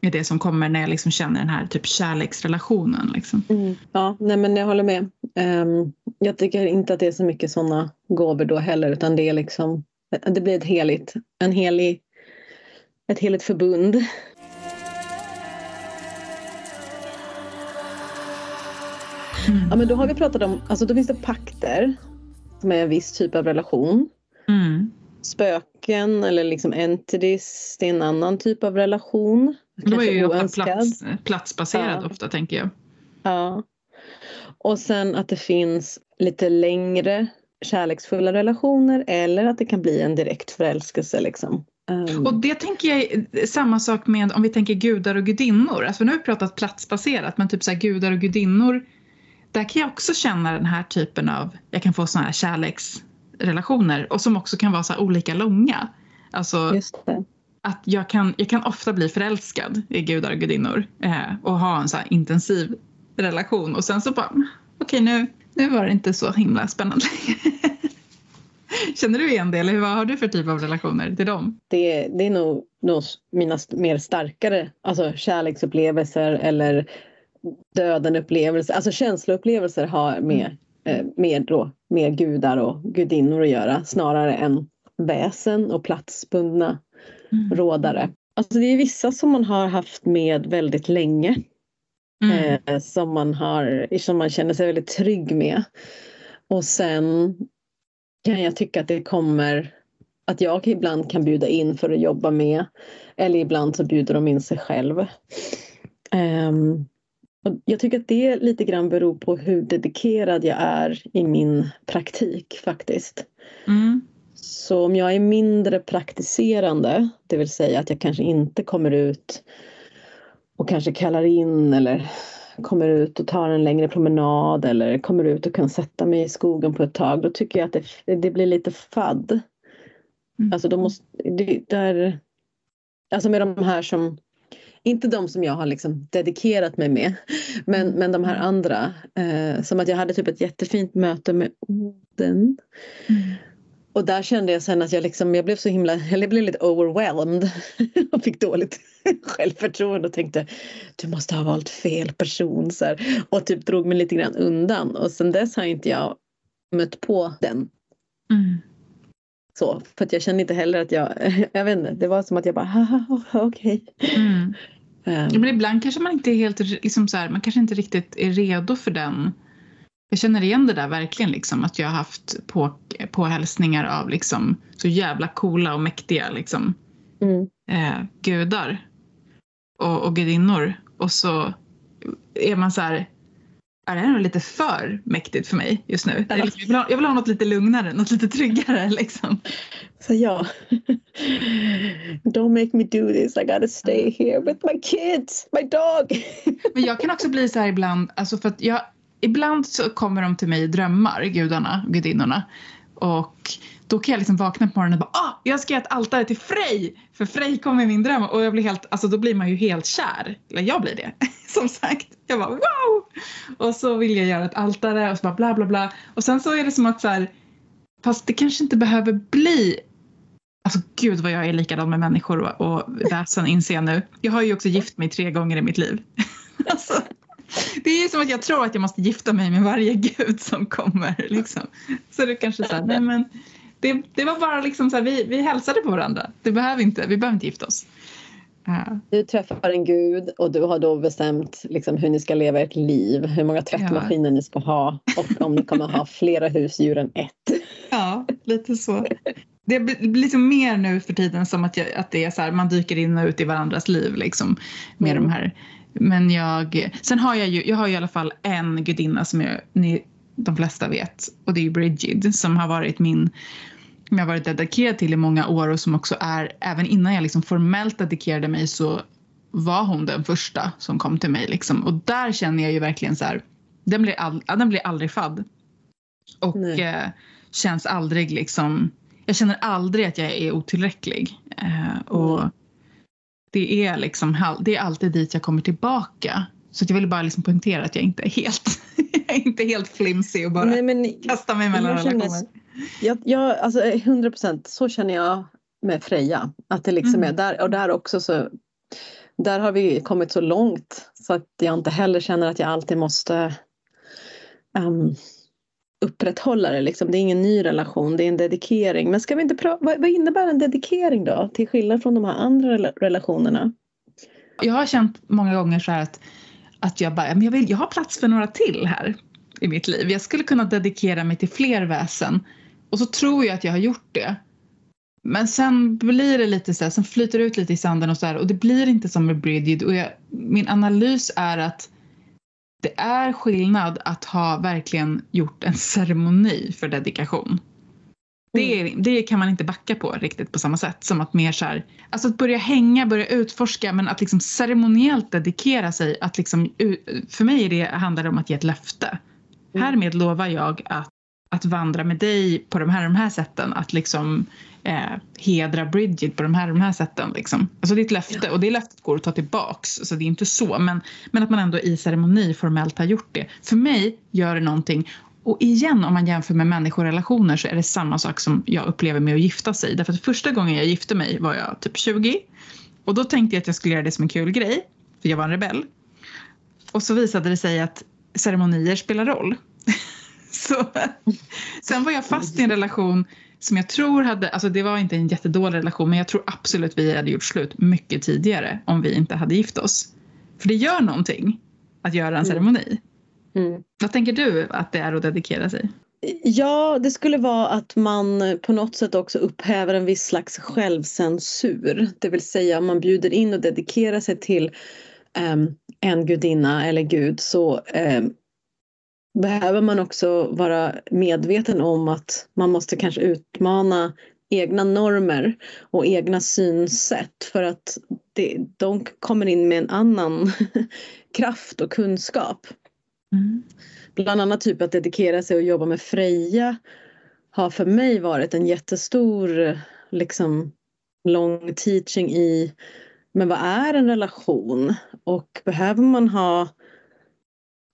är det som kommer när jag liksom känner den här typ kärleksrelationen. Liksom. Mm. Ja, nej men jag håller med. Um, jag tycker inte att det är så mycket sådana gåvor då heller utan det är liksom det blir ett heligt, en helig, ett heligt förbund. Mm. Ja men då har vi pratat om, alltså då finns det pakter som är en viss typ av relation. Mm spöken eller liksom entities, det är en annan typ av relation. Det var ju ofta plats, platsbaserad ja. ofta tänker jag. Ja. Och sen att det finns lite längre kärleksfulla relationer eller att det kan bli en direkt förälskelse. Liksom. Um. Och det tänker jag är samma sak med om vi tänker gudar och gudinnor. Alltså nu har vi pratat platsbaserat men typ så här, gudar och gudinnor. Där kan jag också känna den här typen av, jag kan få sådana här kärleks relationer och som också kan vara så olika långa. Alltså att jag kan, jag kan ofta bli förälskad i gudar och gudinnor eh, och ha en så intensiv relation och sen så bara okej okay, nu, nu var det inte så himla spännande. [laughs] Känner du igen det eller vad har du för typ av relationer till dem? Det, det är nog, nog mina mer starkare alltså kärleksupplevelser eller döden-upplevelser, alltså känsloupplevelser har med med, då, med gudar och gudinnor att göra snarare än väsen och platsbundna mm. rådare. Alltså det är vissa som man har haft med väldigt länge. Mm. Eh, som, man har, som man känner sig väldigt trygg med. Och sen kan jag tycka att det kommer att jag ibland kan bjuda in för att jobba med eller ibland så bjuder de in sig själv. Um, och jag tycker att det lite grann beror på hur dedikerad jag är i min praktik faktiskt. Mm. Så om jag är mindre praktiserande, det vill säga att jag kanske inte kommer ut och kanske kallar in eller kommer ut och tar en längre promenad eller kommer ut och kan sätta mig i skogen på ett tag, då tycker jag att det, det blir lite fadd. Mm. Alltså, då måste, det, där, alltså med de här som inte de som jag har liksom dedikerat mig med, men, men de här andra. Eh, som att jag hade typ ett jättefint möte med Oden. Mm. Och där kände jag sen att jag, liksom, jag blev så himla, jag blev lite overwhelmed [laughs] och fick dåligt [laughs] självförtroende och tänkte du måste ha valt fel person så här, och typ drog mig lite grann undan och sen dess har inte jag mött på den. Mm. Så, för jag kände inte heller att jag, [laughs] jag vet inte, det var som att jag bara, okej. Okay. Mm. Um. Men ibland kanske man inte är helt, liksom så här, man kanske inte riktigt är redo för den. Jag känner igen det där verkligen, liksom, att jag har haft på, påhälsningar av liksom, så jävla coola och mäktiga liksom, mm. eh, gudar och, och gudinnor. Och så är man så här, är det här nog lite för mäktigt för mig just nu. Jag vill, ha, jag vill ha något lite lugnare, något lite tryggare [laughs] liksom. Så ja. Don't make me do this, I gotta stay here with my kids, my dog. Men jag kan också bli så här ibland, alltså för att jag, ibland så kommer de till mig i drömmar, gudarna, gudinnorna. Och då kan jag liksom vakna på morgonen och bara ah, jag ska göra ett altare till Frej! För Frej kommer i min dröm och jag blir helt, alltså då blir man ju helt kär. Eller jag blir det, [laughs] som sagt. Jag bara wow! Och så vill jag göra ett altare och så bara bla bla bla. Och sen så är det som att så här, fast det kanske inte behöver bli Alltså gud vad jag är likadan med människor och, och väsen inser jag nu. Jag har ju också gift mig tre gånger i mitt liv. [laughs] alltså, det är ju som att jag tror att jag måste gifta mig med varje gud som kommer. Liksom. Så det kanske så här, nej men det, det var bara liksom så här, vi, vi hälsade på varandra. Det behöver inte, vi behöver inte gifta oss. Uh. Du träffar en gud och du har då bestämt liksom, hur ni ska leva ert liv, hur många tvättmaskiner ja. ni ska ha och om ni kommer ha flera husdjur än ett. Ja, lite så. Det blir liksom mer nu för tiden som att, jag, att det är så här, man dyker in och ut i varandras liv liksom med mm. de här. Men jag, sen har jag ju, jag har ju i alla fall en gudinna som jag, ni, de flesta vet och det är Brigid som har varit min som jag varit dedikerad till i många år och som också är, även innan jag liksom formellt dedikerade mig så var hon den första som kom till mig liksom. Och där känner jag ju verkligen så här, den blir, all, den blir aldrig fadd. Och eh, känns aldrig liksom, jag känner aldrig att jag är otillräcklig. Eh, och mm. det är liksom, det är alltid dit jag kommer tillbaka. Så jag vill bara liksom poängtera att jag inte är helt, [laughs] jag är inte helt flimsig och bara Nej, men, kastar mig mellan relationer. Jag, jag, alltså 100 procent, så känner jag med Freja. Att det liksom mm. är där och där också så där har vi kommit så långt så att jag inte heller känner att jag alltid måste um, upprätthålla det. Liksom. Det är ingen ny relation, det är en dedikering. Men ska vi inte vad, vad innebär en dedikering då? Till skillnad från de här andra relationerna? Jag har känt många gånger så här att, att jag bara, men jag, vill, jag har plats för några till här i mitt liv. Jag skulle kunna dedikera mig till fler väsen och så tror jag att jag har gjort det. Men sen blir det lite så här, sen flyter det ut lite i sanden och så här, och det blir inte som med Bridget och jag, min analys är att det är skillnad att ha verkligen gjort en ceremoni för dedikation. Det, mm. det, kan man inte backa på riktigt på samma sätt som att mer så här, alltså att börja hänga, börja utforska men att liksom ceremoniellt dedikera sig, att liksom, för mig det handlar det om att ge ett löfte. Mm. Härmed lovar jag att att vandra med dig på de här, de här sätten, att liksom eh, hedra Bridget på de här, de här sätten. Liksom. Alltså det är ett löfte och det löftet går att ta tillbaks, så det är inte så. Men, men att man ändå i ceremoni formellt har gjort det. För mig gör det någonting och igen om man jämför med människorelationer så är det samma sak som jag upplever med att gifta sig. Därför att första gången jag gifte mig var jag typ 20 och då tänkte jag att jag skulle göra det som en kul grej, för jag var en rebell. Och så visade det sig att ceremonier spelar roll. [laughs] [laughs] Så, sen var jag fast i en relation som jag tror hade, alltså det var inte en jättedålig relation men jag tror absolut vi hade gjort slut mycket tidigare om vi inte hade gift oss. För det gör någonting att göra en mm. ceremoni. Mm. Vad tänker du att det är att dedikera sig? Ja, det skulle vara att man på något sätt också upphäver en viss slags självcensur. Det vill säga om man bjuder in och dedikerar sig till um, en gudinna eller gud så um, behöver man också vara medveten om att man måste kanske utmana egna normer och egna synsätt för att det, de kommer in med en annan [laughs] kraft och kunskap. Mm. Bland annat typ att dedikera sig och jobba med Freja har för mig varit en jättestor liksom, lång teaching i men vad är en relation och behöver man ha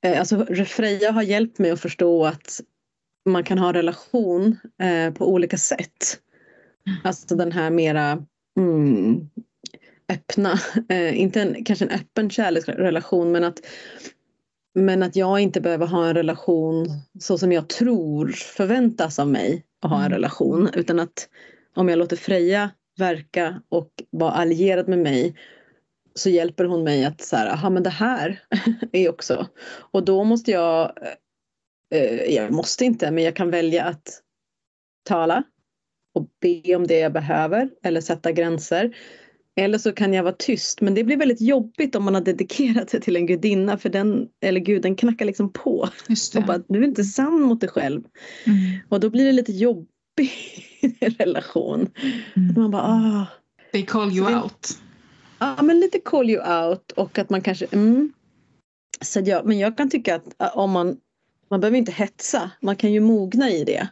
alltså Freja har hjälpt mig att förstå att man kan ha relation eh, på olika sätt. Alltså den här mera mm, öppna, eh, inte en, kanske en öppen kärleksrelation men att, men att jag inte behöver ha en relation så som jag tror förväntas av mig att ha en mm. relation utan att om jag låter Freja verka och vara allierad med mig så hjälper hon mig att så här, aha men det här [laughs] är också. Och då måste jag, eh, jag måste inte, men jag kan välja att tala och be om det jag behöver eller sätta gränser. Eller så kan jag vara tyst, men det blir väldigt jobbigt om man har dedikerat sig till en gudinna för den, eller guden knackar liksom på. Och bara, du är inte sann mot dig själv. Mm. Och då blir det lite jobbig [laughs] relation. Mm. Man bara, ah. They call you out. Ja, men lite call you out och att man kanske... Mm. Så ja, men jag kan tycka att om man Man behöver inte hetsa, man kan ju mogna i det.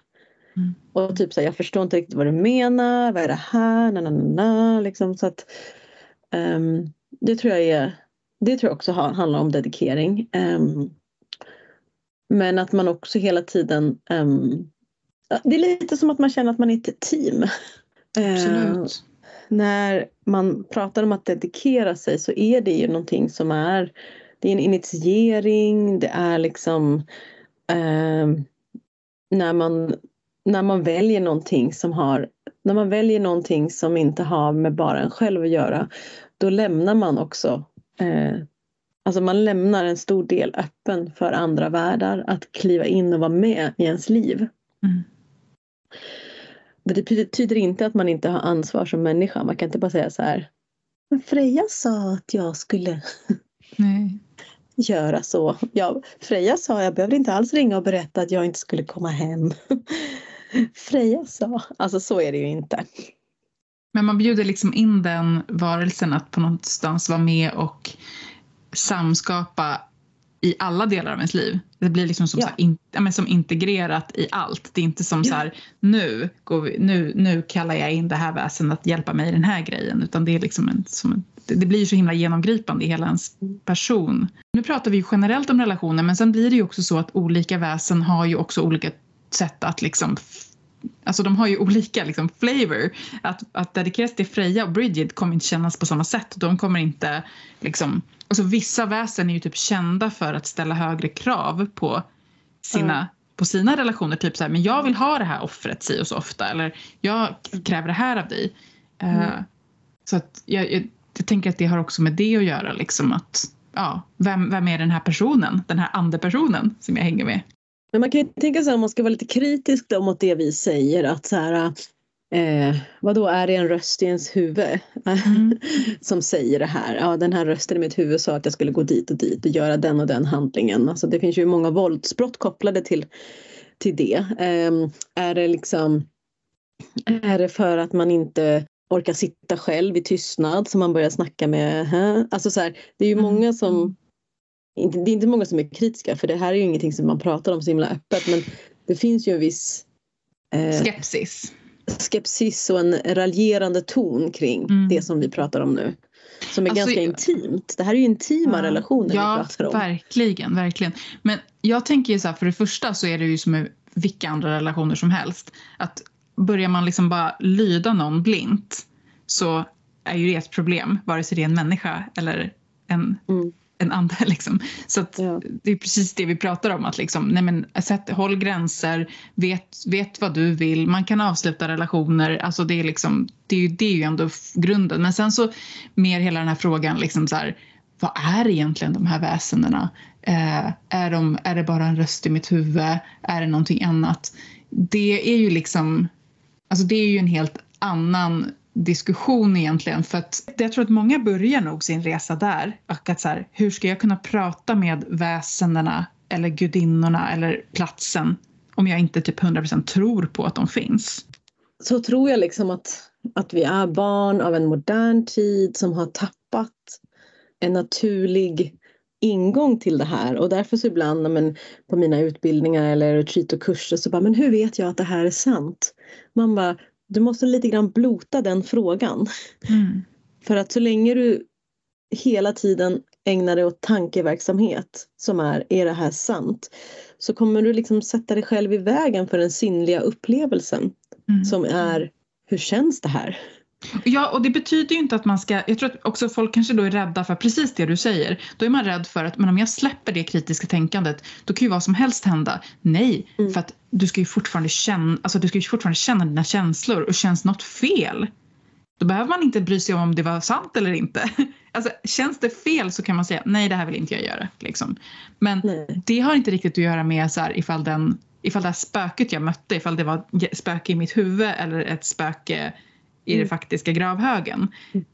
Mm. Och typ så här, jag förstår inte riktigt vad du menar, vad är det här, na, na, na, na, liksom, så att, um, det tror jag är, det tror jag också handlar om dedikering. Um, men att man också hela tiden, um, det är lite som att man känner att man är ett team. Absolut när man pratar om att dedikera sig så är det ju någonting som är, det är en initiering, det är liksom ehm, när man när man väljer någonting som har när man väljer någonting som inte har med bara en själv att göra då lämnar man också eh, alltså man lämnar en stor del öppen för andra världar att kliva in och vara med i ens liv. Mm. Det betyder inte att man inte har ansvar som människa. Man kan inte bara säga så här. Men Freja sa att jag skulle [laughs] Nej. göra så. Ja, Freja sa jag behövde inte alls ringa och berätta att jag inte skulle komma hem. [laughs] Freja sa. Alltså så är det ju inte. Men man bjuder liksom in den varelsen att på någonstans vara med och samskapa i alla delar av ens liv. Det blir liksom som, Ja. så in, men som integrerat i allt. Det är inte som Ja. så här, nu, går vi, nu, nu kallar jag in det här väsen att hjälpa mig i den här grejen. Utan det är liksom en, en, det blir så himla genomgripande i hela ens person. Nu pratar vi ju generellt om relationer men sen blir det ju också så att olika väsen har ju också olika sätt att liksom Alltså de har ju olika liksom, flavor. Att, att dedikeras till Freja och Bridget kommer inte kännas på samma sätt. De kommer inte liksom... Alltså vissa väsen är ju typ kända för att ställa högre krav på sina, Mm. på sina relationer. Typ så här, men jag vill ha det här offret si och så ofta. Eller jag kräver det här av dig. Eh, Mm. så att jag, jag, jag tänker att det har också med det att göra. Liksom att, ja, vem, vem är den här personen? Den här andepersonen som jag hänger med. Men man kan ju tänka sig om man ska vara lite kritisk då mot det vi säger att så här eh, vadå är det en röst i ens huvud Mm. [laughs] som säger det här? Ja den här rösten i mitt huvud sa att jag skulle gå dit och dit och göra den och den handlingen. Alltså det finns ju många våldsbrott kopplade till, till det. Eh, är det liksom är det för att man inte orkar sitta själv i tystnad som man börjar snacka med? Hä? Alltså så här, det är ju Mm. många som det är inte många som är kritiska för det här är ju ingenting som man pratar om så himla öppet men det finns ju en viss eh, Skepsis. Skepsis och en raljerande ton kring Mm. det som vi pratar om nu. Som är Alltså, ganska intimt. Det här är ju intima relationer ja, vi pratar om. verkligen, verkligen. Men jag tänker ju så här, för det första så är det ju som med vilka andra relationer som helst. Att börjar man liksom bara lyda någon blint så är ju det ett problem, vare sig det är en människa eller en, Mm. En ande. [laughs] Liksom. Så att Ja. det är precis det vi pratar om. Att liksom, nej men, sätt, håll gränser, vet, vet vad du vill, man kan avsluta relationer. Alltså det, är liksom, det, är ju, det är ju ändå grunden. Men sen så mer hela den här frågan, liksom så här, vad är egentligen de här väsendena? Eh, är, de, är det bara en röst i mitt huvud? Är det någonting annat? Det är ju liksom, alltså det är ju en helt annan diskussion egentligen. För att jag tror att många börjar nog sin resa där. Och att så här, hur ska jag kunna prata med väsendena eller gudinnorna eller platsen om jag inte typ 100% tror på att de finns? Så tror jag liksom att, att vi är barn av en modern tid som har tappat en naturlig ingång till det här och därför så ibland men, på mina utbildningar eller retreat och kurser så bara men hur vet jag att det här är sant? Man bara du måste lite grann blota den frågan. Mm. För att så länge du hela tiden ägnar dig åt tankeverksamhet som är, är det här sant? Så kommer du liksom sätta dig själv i vägen för den sinnliga upplevelsen Mm. som är hur känns det här? Ja, och det betyder ju inte att man ska... Jag tror att också folk kanske då är rädda för precis det du säger. Då är man rädd för att men om jag släpper det kritiska tänkandet då kan ju vad som helst hända. Nej, Mm. för att du ska ju fortfarande känna, alltså du ska ju fortfarande känna dina känslor och känns något fel då behöver man inte bry sig om om det var sant eller inte. [laughs] Alltså, känns det fel så kan man säga nej det här vill inte jag göra. Liksom. Men Nej. det har inte riktigt att göra med så här, ifall, den, ifall det här spöket jag mötte, ifall det var spöke i mitt huvud eller ett spöke i Mm. den faktiska gravhögen. Mm.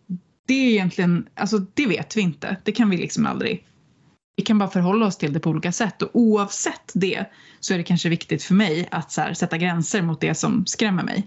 Det är egentligen, alltså det vet vi inte. Det kan vi liksom aldrig. Vi kan bara förhålla oss till det på olika sätt och oavsett det så är det kanske viktigt för mig att här, sätta gränser mot det som skrämmer mig.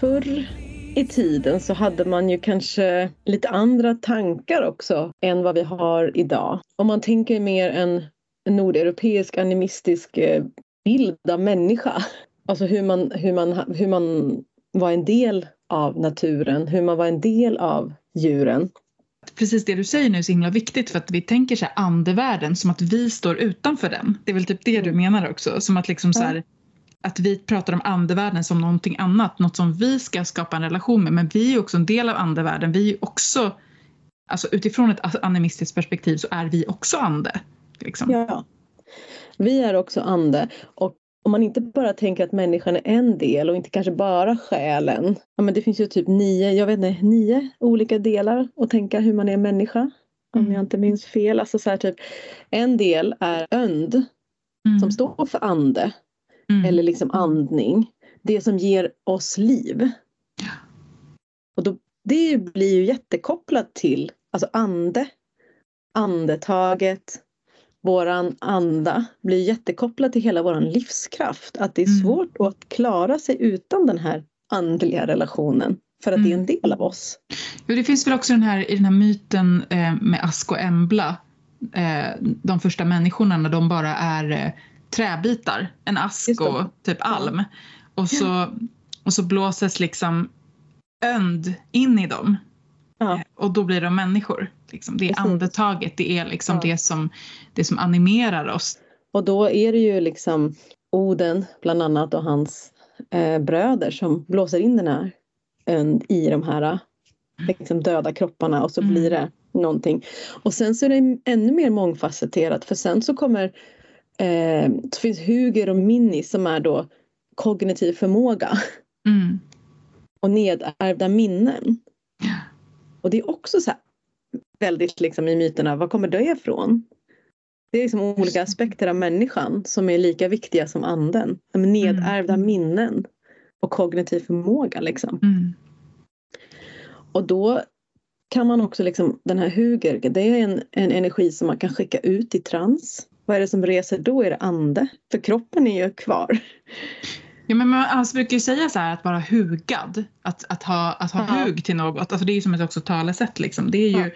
Förr i tiden så hade man ju kanske lite andra tankar också än vad vi har idag. Om man tänker mer en, en nordeuropeisk animistisk eh, bild av människa. Alltså hur man, hur, man, hur man var en del av naturen, hur man var en del av djuren. Precis det du säger nu är så himla viktigt för att vi tänker så här andevärlden som att vi står utanför den. Det är väl typ det du menar också, som att liksom så här, att vi pratar om andevärlden som någonting annat, något som vi ska skapa en relation med. Men vi är också en del av andevärlden. Vi är också, alltså utifrån ett animistiskt perspektiv så är vi också ande. Liksom. Ja, vi är också ande. Och om man inte bara tänker att människan är en del och inte kanske bara själen. Ja, men det finns ju typ nio, jag vet inte, nio olika delar att tänka hur man är människa. Om mm. jag inte minns fel. Alltså så här, typ, en del är önd mm. som står för ande. Mm. Eller liksom andning. Det som ger oss liv. Och då, det blir ju jättekopplat till alltså ande, andetaget, våran anda blir jättekopplad till hela våran livskraft. Att det är mm. svårt mm. att klara sig utan den här andliga relationen. För att mm. det är en mm. del av oss. Jo, det finns väl också den här, i den här myten eh, med Ask och Embla. Eh, de första människorna när de bara är eh, träbitar. En ask och typ alm. Och så, och så blåses liksom önd in i dem. Eh, och då blir de människor. Liksom. Det är Precis. andetaget, det är liksom ja. det, som, det som animerar oss. Och då är det ju liksom Oden bland annat och hans eh, bröder som blåser in den här önd i de här liksom, döda kropparna och så mm. blir det någonting. Och sen så är det ännu mer mångfacetterat för sen så kommer eh, så finns Huger och Minni som är då kognitiv förmåga. Mm. Och nedärvda minnen. Och det är också så väldigt liksom i myterna, var kommer det ifrån? Det är liksom olika aspekter av människan som är lika viktiga som anden. Nedärvda mm. minnen och kognitiv förmåga liksom. Mm. Och då kan man också liksom, den här huger, det är en, en energi som man kan skicka ut i trans. Vad är det som reser då? Är det ande? För kroppen är ju kvar. Ja, men man alltså, brukar ju säga så här att vara hugad, att, att ha, att ha ja. hug till något, alltså det är ju som ett också talesätt liksom. Det är ju,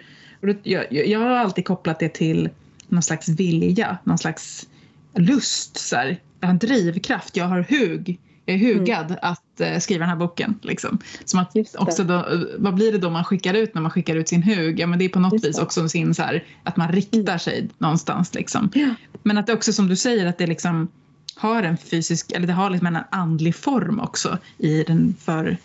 ja. jag, jag har alltid kopplat det till någon slags vilja, någon slags lust. Så här. Jag har en drivkraft, jag har hug, jag är hugad mm. att uh, skriva den här boken. Liksom. Som att också då, vad blir det då man skickar ut när man skickar ut sin hug? Ja men det är på något Just vis det. också sin, så här, att man riktar mm. sig någonstans. Liksom. Ja. Men att det också som du säger att det liksom har en fysisk, eller det har liksom en andlig form också i den för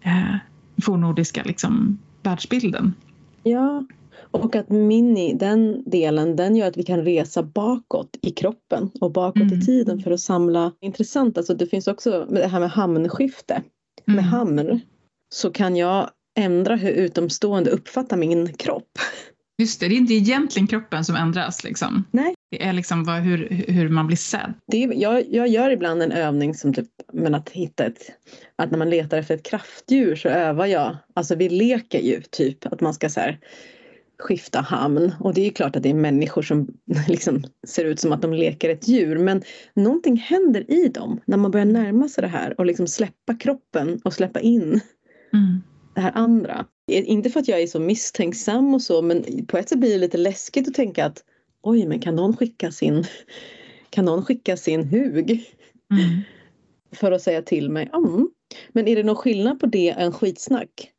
eh, fornordiska liksom, världsbilden. Ja, och att mini, den delen, den gör att vi kan resa bakåt i kroppen och bakåt mm. i tiden för att samla. Intressant, alltså det finns också det här med hamnskifte. Mm. Med hamn så kan jag ändra hur utomstående uppfattar min kropp. Just det, det är inte egentligen kroppen som ändras liksom. Nej. Det är liksom vad, hur, hur man blir sedd. Det jag, jag gör ibland en övning som typ, men att hitta ett, att när man letar efter ett kraftdjur så övar jag, alltså vi leker ju typ att man ska så här, skifta hamn och det är klart att det är människor som [laughs] liksom ser ut som att de leker ett djur men någonting händer i dem när man börjar närma sig det här och liksom släppa kroppen och släppa in mm. det här andra. Inte för att jag är så misstänksam och så men på ett sätt blir det lite läskigt att tänka att oj men kan någon skicka sin, kan någon skicka sin hug? Mm. För att säga till mig, mm. men är det någon skillnad på det än skitsnack?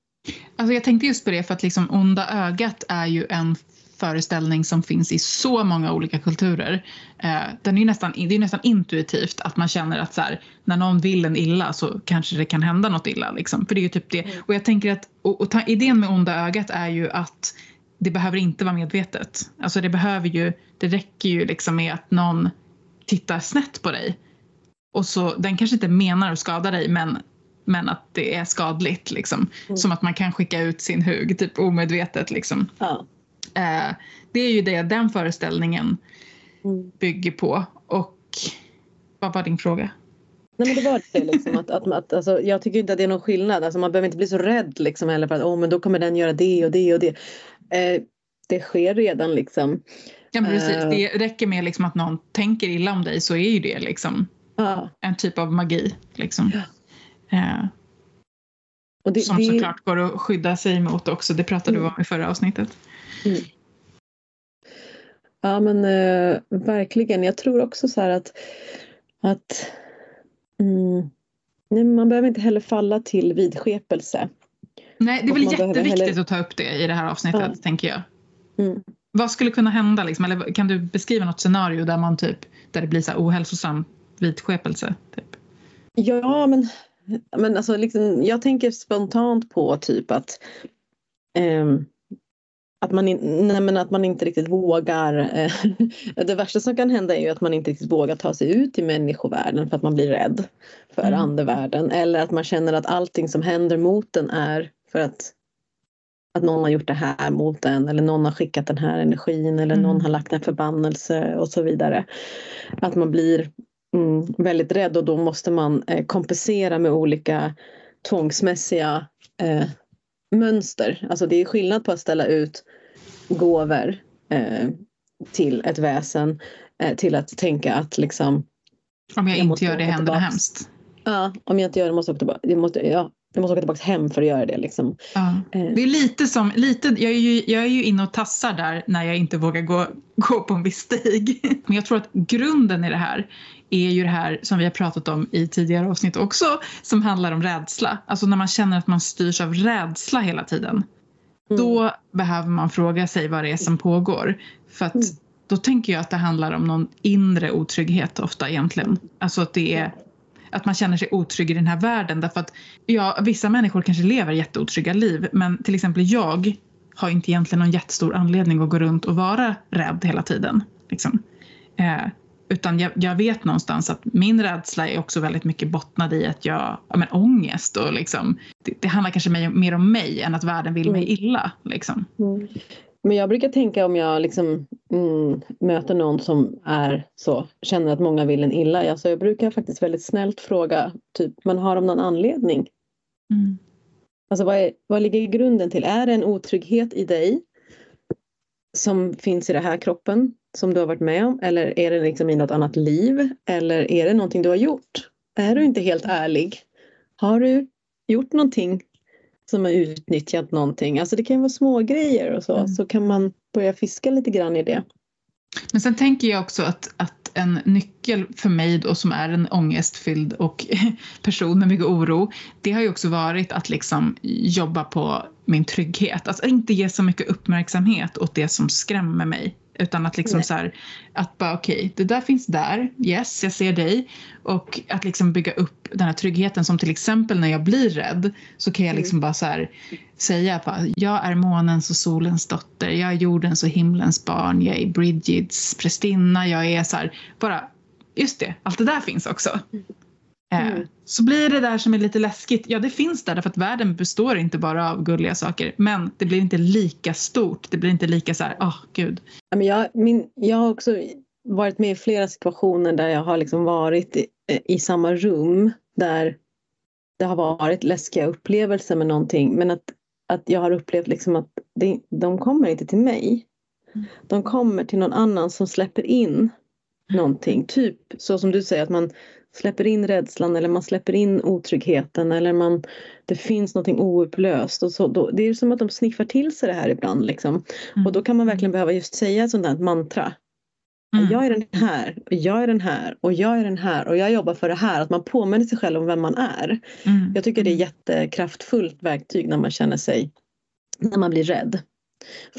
Alltså jag tänkte just på det för att liksom onda ögat är ju en föreställning som finns i så många olika kulturer. Eh, den är nästan, det är nästan intuitivt att man känner att så här, när någon vill en illa så kanske det kan hända något illa. Liksom. För det är ju typ det. Mm. Och jag tänker att och, och ta, idén med onda ögat är ju att det behöver inte vara medvetet. Alltså det behöver ju, det räcker ju liksom med att någon tittar snett på dig. Och så, den kanske inte menar att skada dig men men att det är skadligt. Liksom. Mm. Som att man kan skicka ut sin hug typ omedvetet. Liksom. Ja. Eh, det är ju det den föreställningen mm. bygger på. Och vad var din fråga? Nej men det var det liksom att, att, att alltså, jag tycker inte att det är någon skillnad. Alltså, man behöver inte bli så rädd liksom heller för att oh, men då kommer den göra det och det och det. Eh, det sker redan liksom. Ja men precis, eh. det räcker med liksom att någon tänker illa om dig så är ju det liksom ja. en typ av magi. Liksom. Ja. Eh. Och det, som det... såklart går att skydda sig mot också. Det pratade mm. du om i förra avsnittet. Mm. Ja men eh, verkligen. Jag tror också så här att, att mm, nej, man behöver inte heller falla till vidskepelse. Nej, det är väl jätteviktigt heller... att ta upp det i det här avsnittet, ja. tänker jag. Mm. Vad skulle kunna hända? Liksom? Eller kan du beskriva något scenario där, man typ, där det blir så ohälsosam vidskepelse? Typ? Ja, men, men alltså, liksom, jag tänker spontant på typ att um, att man, in, nej men att man inte riktigt vågar. Eh, [laughs] det värsta som kan hända är ju att man inte riktigt vågar ta sig ut i människovärlden för att man blir rädd för mm. andevärlden. Eller att man känner att allting som händer mot en är för att, att någon har gjort det här mot en eller någon har skickat den här energin eller mm. någon har lagt en förbannelse och så vidare. Att man blir mm, väldigt rädd och då måste man eh, kompensera med olika tvångsmässiga eh, mönster. Alltså det är skillnad på att ställa ut gåvor eh, till ett väsen eh, till att tänka att liksom om jag, jag inte gör det händer det hemskt. Ja, om jag inte gör det måste jag åka tillbaka. Jag måste, ja, jag måste åka tillbaka hem för att göra det. Liksom. Ja. Eh. Det är lite som, lite, jag, är ju, jag är ju inne och tassar där när jag inte vågar gå, [laughs] gå på en viss stig. [laughs] Men jag tror att grunden i det här är ju det här som vi har pratat om i tidigare avsnitt också som handlar om rädsla. Alltså när man känner att man styrs av rädsla hela tiden. Mm. Då behöver man fråga sig vad det är som pågår. För att mm. då tänker jag att det handlar om någon inre otrygghet ofta egentligen. Alltså att det är att man känner sig otrygg i den här världen därför att ja, vissa människor kanske lever jätteotrygga liv men till exempel jag har inte egentligen någon jättestor anledning att gå runt och vara rädd hela tiden. Liksom. Eh, utan jag, jag, vet någonstans att min rädsla är också väldigt mycket bottnad i att jag, ja men ångest och liksom, det, det handlar kanske mer, mer om mig än att världen vill mig mm. illa. Liksom. Mm. Men jag brukar tänka om jag liksom, mm, möter någon som är så, känner att många vill en illa. Alltså jag brukar faktiskt väldigt snällt fråga, typ, man har de någon anledning? Mm. Alltså vad, är, vad ligger grunden till? Är det en otrygghet i dig som finns i den här kroppen som du har varit med om? Eller är det liksom i något annat liv? Eller är det någonting du har gjort? Är du inte helt ärlig? Har du gjort någonting som har utnyttjat någonting? Alltså det kan vara små grejer och så. Mm. Så kan man börja fiska lite grann i det. Men sen tänker jag också att, att en nyckel för mig då som är en ångestfylld och [laughs] person med mycket oro, det har ju också varit att liksom jobba på min trygghet. Alltså inte ge så mycket uppmärksamhet åt det som skrämmer mig utan att liksom så här, att bara okej, okay, det där finns där, yes, jag ser dig. Och att liksom bygga upp den här tryggheten som till exempel när jag blir rädd så kan jag liksom mm. bara så här, säga bara, jag är månens och solens dotter, jag är jordens och himlens barn, jag är Bridgets prästinna, jag är så här, bara, just det, allt det där finns också. Mm. Eh, mm. Så blir det där som är lite läskigt, ja det finns där därför att världen består inte bara av gulliga saker men det blir inte lika stort, det blir inte lika så här, åh oh, gud. Jag, min, jag har också varit med i flera situationer där jag har liksom varit i, i samma rum där det har varit läskiga upplevelser med någonting men att, att jag har upplevt liksom att det, de kommer inte till mig. Mm. De kommer till någon annan som släpper in någonting. Typ så som du säger att man släpper in rädslan eller man släpper in otryggheten eller man, det finns någonting oupplöst. Och så, då, det är som att de sniffar till sig det här ibland. Liksom. Mm. Och då kan man verkligen behöva just säga ett sånt där mantra. Mm. Jag är den här, och jag är den här och jag är den här och jag jobbar för det här. Att man påminner sig själv om vem man är. Mm. Jag tycker det är mm. jättekraftfullt verktyg när man känner sig, när man blir rädd.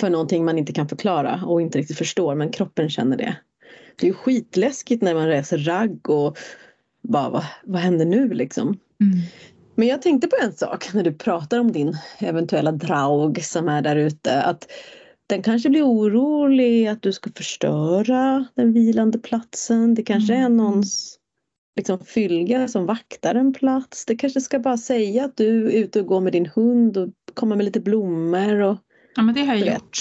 För någonting man inte kan förklara och inte riktigt förstår men kroppen känner det. Det är ju skitläskigt när man reser ragg och bara, vad, vad händer nu liksom? Mm. Men jag tänkte på en sak när du pratar om din eventuella draug som är där ute. Att den kanske blir orolig att du ska förstöra den vilande platsen. Det kanske mm. är någons liksom, fylga som vaktar en plats. Det kanske ska bara säga att du är ute och går med din hund och kommer med lite blommor. Och, ja men det har jag gjort.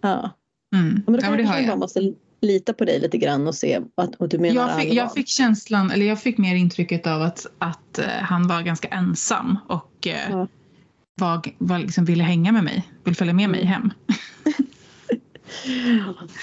Ja. Mm. Men då ja, det har jag. måste lita på dig lite grann och se att och du menar jag fick, jag fick känslan, eller jag fick mer intrycket av att, att uh, han var ganska ensam och uh, ja. var, var liksom ville hänga med mig, vill följa med mig hem. [laughs]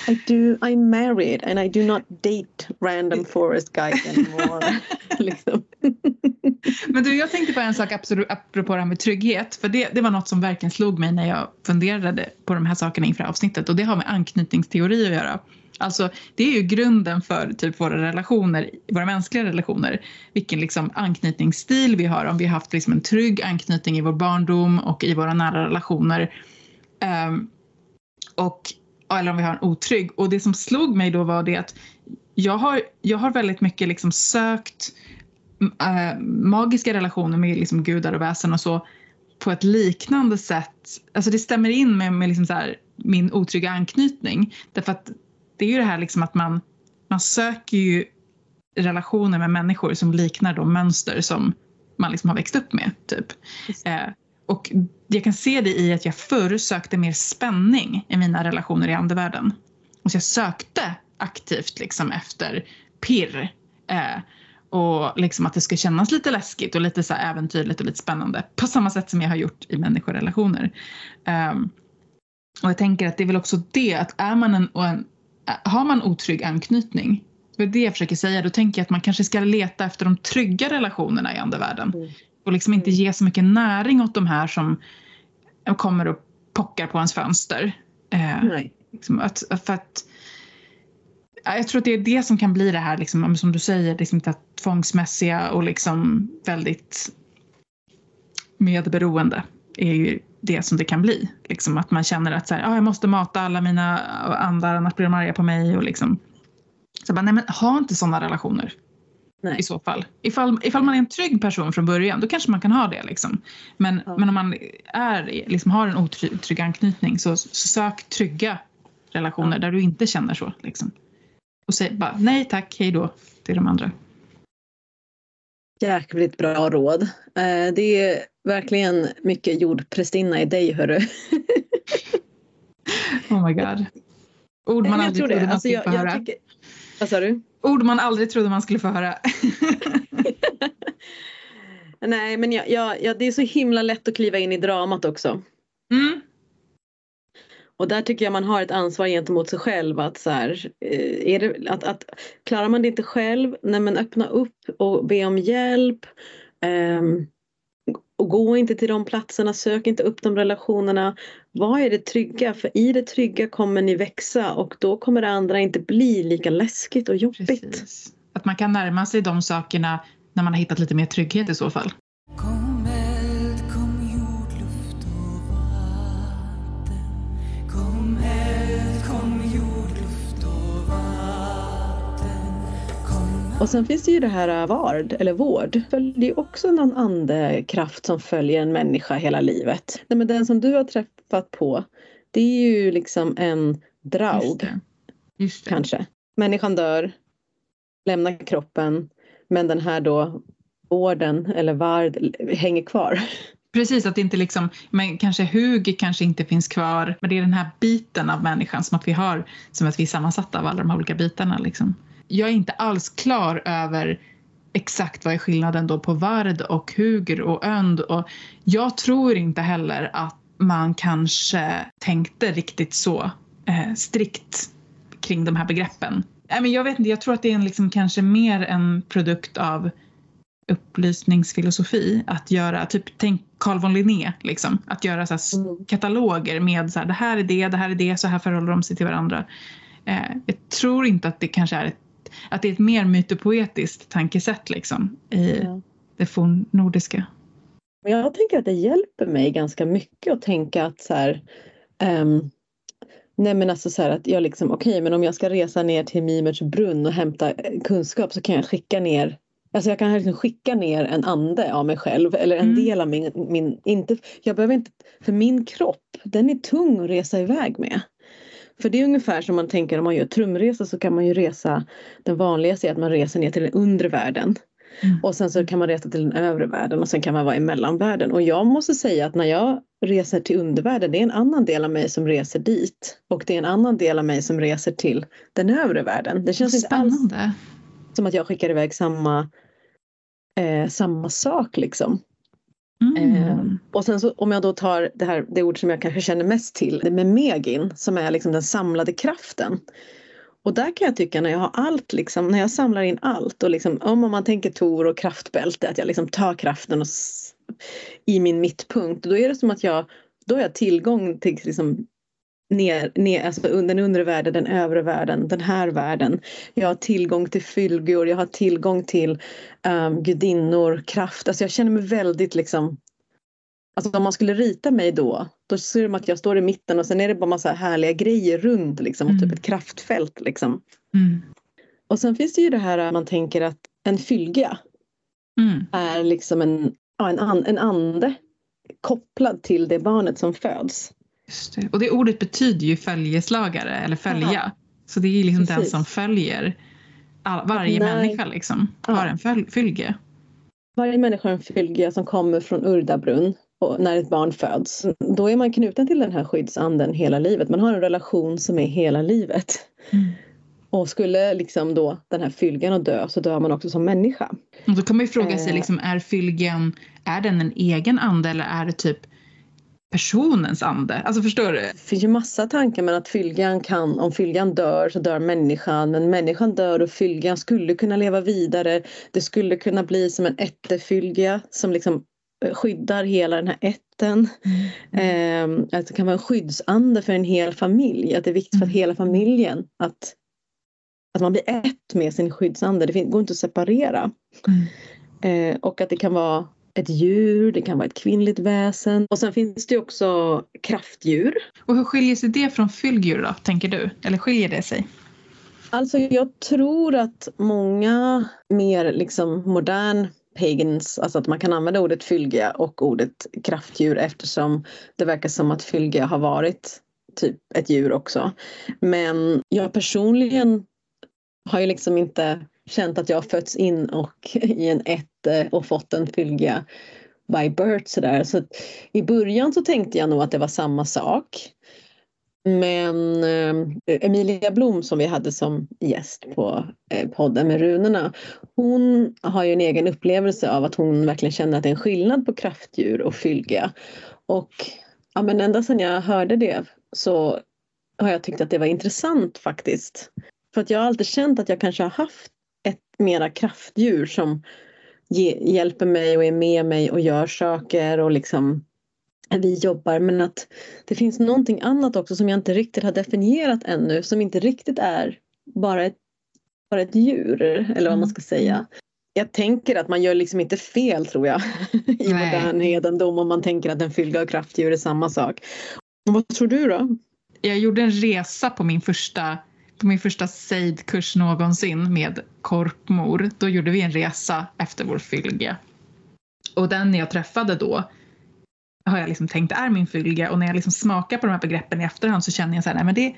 I do, I'm married and I do not date random forest guys anymore. [laughs] liksom. [laughs] Men du, jag tänkte på en sak absolut, apropå det här med trygghet. För det, det var något som verkligen slog mig när jag funderade på de här sakerna inför avsnittet. Och det har med anknytningsteori att göra. Alltså, det är ju grunden för typ våra relationer, våra mänskliga relationer. Vilken liksom anknytningsstil vi har. Om vi har haft liksom en trygg anknytning i vår barndom och i våra nära relationer. Um, och, eller om vi har en otrygg. Och det som slog mig då var det att jag har, jag har väldigt mycket liksom sökt äh, magiska relationer med liksom gudar och väsen och så på ett liknande sätt. Alltså det stämmer in med, med liksom så här, min otrygga anknytning. Därför att det är ju det här liksom att man, man söker ju relationer med människor som liknar de mönster som man liksom har växt upp med. Typ. Eh, och jag kan se det i att jag förr sökte mer spänning i mina relationer i andevärlden. Och så jag sökte aktivt liksom efter pirr. Eh, och liksom att det ska kännas lite läskigt och lite så äventyrligt och lite spännande. På samma sätt som jag har gjort i människorelationer. Um, och jag tänker att det är väl också det att är man en, en har man otrygg anknytning, det är det jag försöker säga, då tänker jag att man kanske ska leta efter de trygga relationerna i andevärlden. Mm. Och liksom inte ge så mycket näring åt de här som kommer och pockar på ens fönster. Eh. Liksom att, för att, jag tror att det är det som kan bli det här, liksom, som du säger, liksom det tvångsmässiga och liksom väldigt medberoende är ju det som det kan bli. Liksom att man känner att så här, ah, jag måste mata alla mina andar annars blir de arga på mig. Och liksom. Så bara, nej men ha inte sådana relationer. Nej. I så fall. Ifall, ifall man är en trygg person från början då kanske man kan ha det. Liksom. Men, ja. men om man är, liksom, har en otrygg anknytning så, så sök trygga relationer ja. där du inte känner så. Liksom. Och säg bara nej tack, hej då till de andra. Jäkligt bra råd. Eh, det är verkligen mycket jordprästinna i dig, hörru. [laughs] oh my god. Ord man aldrig trodde man alltså, skulle få höra. Tycker... Vad sa du? Ord man aldrig trodde man skulle få höra. [laughs] Nej, men jag, jag, jag, det är så himla lätt att kliva in i dramat också. Mm. Och där tycker jag man har ett ansvar gentemot sig själv att så här, eh, är det, att, att klarar man det inte själv, nej men öppna upp och be om hjälp. Um, och gå inte till de platserna, sök inte upp de relationerna. Vad är det trygga? För i det trygga kommer ni växa och då kommer det andra inte bli lika läskigt och jobbigt. Precis. Att man kan närma sig de sakerna när man har hittat lite mer trygghet i så fall. Och sen finns det ju det här äh, vard eller vård. Det är också någon andekraft som följer en människa hela livet. Nej, men den som du har träffat på det är ju liksom en draug. Just det. Just det. Kanske. Människan dör, lämnar kroppen men den här då vården eller vard hänger kvar. Precis, att det inte liksom, men kanske hug kanske inte finns kvar, men det är den här biten av människan som att vi har, som att vi är sammansatta av alla de här olika bitarna liksom jag är inte alls klar över exakt vad är skillnaden då på vard och hugr och önd och jag tror inte heller att man kanske tänkte riktigt så eh, strikt kring de här begreppen. Äh, men jag vet inte, jag tror att det är en liksom kanske mer en produkt av upplysningsfilosofi att göra, typ tänk Carl von Linné, liksom, att göra så mm. kataloger med så här, det här är det, det här är det, så här förhåller de sig till varandra. Eh, jag tror inte att det kanske är ett att det är ett mer mytopoetiskt tankesätt liksom i ja. det fornnordiska. Jag tänker att det hjälper mig ganska mycket att tänka att så här, um, nej men alltså så här att jag liksom okej okay, men om jag ska resa ner till Mimerts brunn och hämta kunskap så kan jag skicka ner Alltså jag kan liksom skicka ner en ande av mig själv eller en mm. del av min, min inte, jag behöver inte, för min kropp den är tung att resa iväg med. För det är ungefär som man tänker om man gör trumresa så kan man ju resa, den vanligaste är att man reser ner till den undre världen. Mm. Och sen så kan man resa till den övre världen och sen kan man vara i mellanvärlden. Och jag måste säga att när jag reser till undervärlden, det är en annan del av mig som reser dit. Och det är en annan del av mig som reser till den övre världen. Det känns Spännande. inte alls som att jag skickar iväg samma, eh, samma sak liksom. Mm. Eh, och sen så om jag då tar det här det ord som jag kanske känner mest till, det med megin som är liksom den samlade kraften. Och där kan jag tycka när jag har allt, liksom, när jag samlar in allt och liksom, om man tänker Tor och kraftbälte, att jag liksom tar kraften och i min mittpunkt, då är det som att jag, då har jag tillgång till liksom, ner, ner, alltså den undre världen, den övre världen, den här världen. Jag har tillgång till fylgor, jag har tillgång till um, gudinnor, kraft. Alltså jag känner mig väldigt liksom Alltså om man skulle rita mig då, då ser som att jag står i mitten och sen är det bara massa härliga grejer runt liksom och typ Mm. ett kraftfält liksom. Mm. Och sen finns det ju det här att man tänker att en fylgja Mm. är liksom en, ja, en, an, en ande kopplad till det barnet som föds. Just det. Och det ordet betyder ju följeslagare eller följa. Ja. Så det är liksom den Precis. som följer. All, varje Nej. människa liksom Ja. har en föl, fylge. Varje människa har en fylgja som kommer från Urdabrunn och när ett barn föds. Då är man knuten till den här skyddsanden hela livet. Man har en relation som är hela livet. Mm. Och skulle liksom då den här fylgan att dö så dör man också som människa. Och då kan man ju fråga sig, Eh. liksom, är fylgen, är den en egen ande eller är det typ personens ande? Alltså förstår du? Det finns ju massa tankar men att fylgan kan, om fylgan dör så dör människan men människan dör och fylgan skulle kunna leva vidare. Det skulle kunna bli som en ättefylga som liksom eh, skyddar hela den här ätten. Eh, att det kan vara en skyddsande för en hel familj. Att det är viktigt för Mm. hela familjen att, att man blir ett med sin skyddsande. Det går inte att separera. Mm. Eh, och att det kan vara ett djur, det kan vara ett kvinnligt väsen. Och sen finns det ju också kraftdjur. Och hur skiljer sig det från fylgjur då, tänker du? Eller skiljer det sig? Alltså jag tror att många mer liksom modern pagans, alltså att man kan använda ordet fylgia och ordet kraftdjur eftersom det verkar som att fylgia har varit typ ett djur också. Men jag personligen har ju liksom inte känt att jag har fötts in och i en ätte och fått en fylga by birth sådär. Så att i början så tänkte jag nog att det var samma sak. Men eh, Emilia Blom som vi hade som gäst på eh, podden med runorna. Hon har ju en egen upplevelse av att hon verkligen känner att det är en skillnad på kraftdjur och fylga. Och ja, men ända sedan jag hörde det så har jag tyckt att det var intressant faktiskt. För att jag har alltid känt att jag kanske har haft ett mera kraftdjur som ge, hjälper mig och är med mig och gör saker och liksom vi jobbar men att det finns någonting annat också som jag inte riktigt har definierat ännu som inte riktigt är bara ett, bara ett djur eller vad man ska säga. Jag tänker att man gör liksom inte fel tror jag [laughs] i Nej. modern hedendom om man tänker att en fylga och kraftdjur är samma sak. Och vad tror du då? Jag gjorde en resa på min första på min första sejdkurs någonsin med korpmor. Då gjorde vi en resa efter vår fylge. Och den jag träffade då har jag liksom tänkt är min fylge och när jag liksom smakar på de här begreppen i efterhand så känner jag så här, nej men det,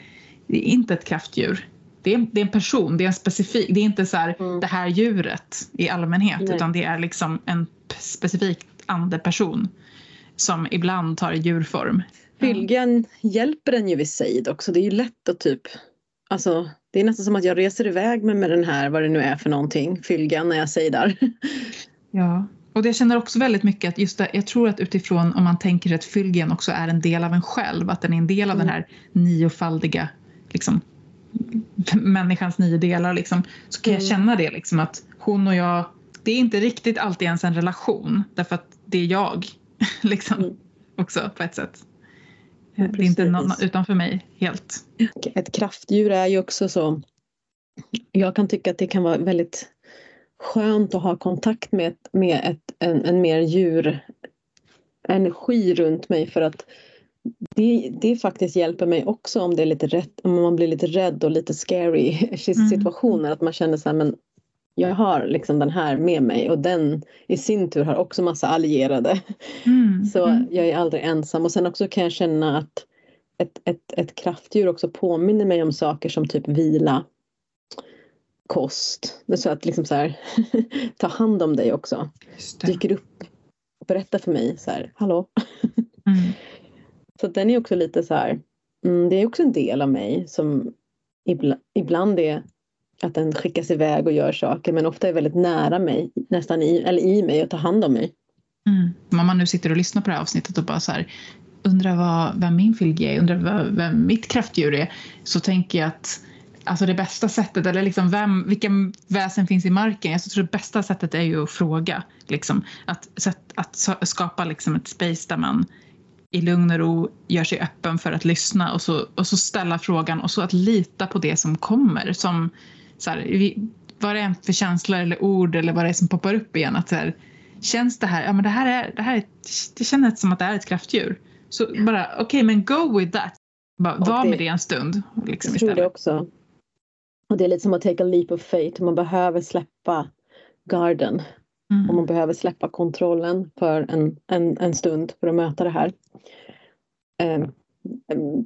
det är inte ett kraftdjur. Det är, det är en person, det är en specifik, det är inte så här Mm. det här djuret i allmänhet Nej. utan det är liksom en specifik andeperson som ibland tar djurform. Fylgan hjälper en ju vid sejd också. Det är ju lätt att typ Alltså, det är nästan som att jag reser iväg med, med den här, vad det nu är för någonting, fylgan när jag sejdar. [laughs] Ja, och det jag känner också väldigt mycket att just det, jag tror att utifrån om man tänker att fylgen också är en del av en själv, att den är en del av Mm. den här niofaldiga liksom, människans nio delar liksom, så kan jag Mm. känna det liksom att hon och jag, det är inte riktigt alltid ens en relation därför att det är jag [laughs] liksom Mm. också på ett sätt. Ja, det är inte någon utanför mig helt. Ett kraftdjur är ju också så, jag kan tycka att det kan vara väldigt skönt att ha kontakt med, med ett, en, en mer djurenergi runt mig för att det, det faktiskt hjälper mig också om det är lite rätt, om man blir lite rädd och lite scary i situationer att man känner så här men jag har liksom den här med mig och den i sin tur har också massa allierade. Mm, [laughs] Så mm. jag är aldrig ensam och sen också kan jag känna att ett, ett, ett kraftdjur också påminner mig om saker som typ vila, kost. Det är så att liksom så här, [laughs] ta hand om dig också. Dyker upp och berättar för mig så här, hallå. [laughs] Mm. Så den är också lite så här, mm, det är också en del av mig som ibla, ibland är att den skickas iväg och gör saker men ofta är väldigt nära mig, nästan i, eller i mig och tar hand om mig. Mm. Om man nu sitter och lyssnar på det här avsnittet och bara så här, undrar vad, vem min fylgje är, undrar vad, vem mitt kraftdjur är, så tänker jag att alltså det bästa sättet, eller liksom vem, vilka väsen finns i marken? Jag tror det bästa sättet är ju att fråga. Liksom. Att, att skapa liksom ett space där man i lugn och ro gör sig öppen för att lyssna och så, och så ställa frågan och så att lita på det som kommer. Som, så här, vad det är för känslor eller ord eller vad det är som poppar upp igen. Att så här, känns det här, ja men det här är, det här är, det känns som att det är ett kraftdjur. Så bara okej okay, men go with that. Bara, var med det en stund. Liksom, jag tror det också. Och det är lite som att take a leap of faith. Man behöver släppa garden. Mm. Och man behöver släppa kontrollen för en, en, en stund för att möta det här. Eh,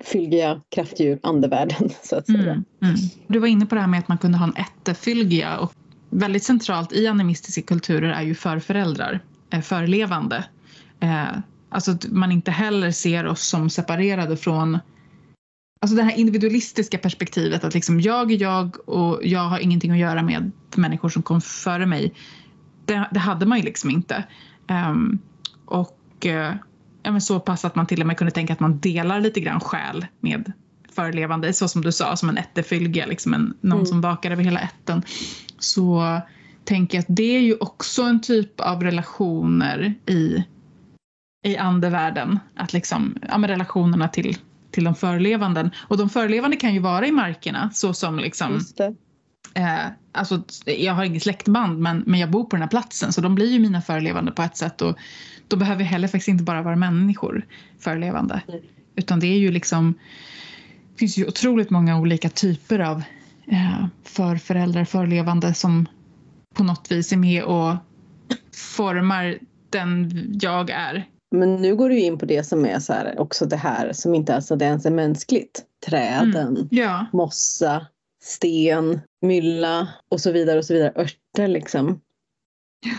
fylgiga kraftdjur, andevärlden [laughs] så att säga. Mm, mm. Du var inne på det här med att man kunde ha en ättefylgia och väldigt centralt i animistiska kulturer är ju förföräldrar, eh, förlevande. Eh, alltså att man inte heller ser oss som separerade från Alltså det här individualistiska perspektivet att liksom jag är jag och jag har ingenting att göra med människor som kom före mig. Det, det hade man ju liksom inte. Um, och uh, ja, men så pass att man till och med kunde tänka att man delar lite grann själ med förelevande, så som du sa, som en ättefylge, liksom en, någon mm. som vakar över hela ätten. Så tänker jag att det är ju också en typ av relationer i, i andevärlden. Att liksom, ja, med relationerna till till de förlevande. Och de förlevande kan ju vara i markerna så som liksom eh, alltså, jag har inget släktband men, men jag bor på den här platsen så de blir ju mina förlevande på ett sätt och då behöver heller faktiskt inte bara vara människor förlevande. Mm. Utan det är ju liksom det finns ju otroligt många olika typer av eh, förföräldrar, förlevande som på något vis är med och formar den jag är men nu går du in på det som är så här, också det här som inte alltså det ens är mänskligt. Träden, mm. ja. mossa, sten, mylla och så vidare och så vidare. Örter liksom. Ja.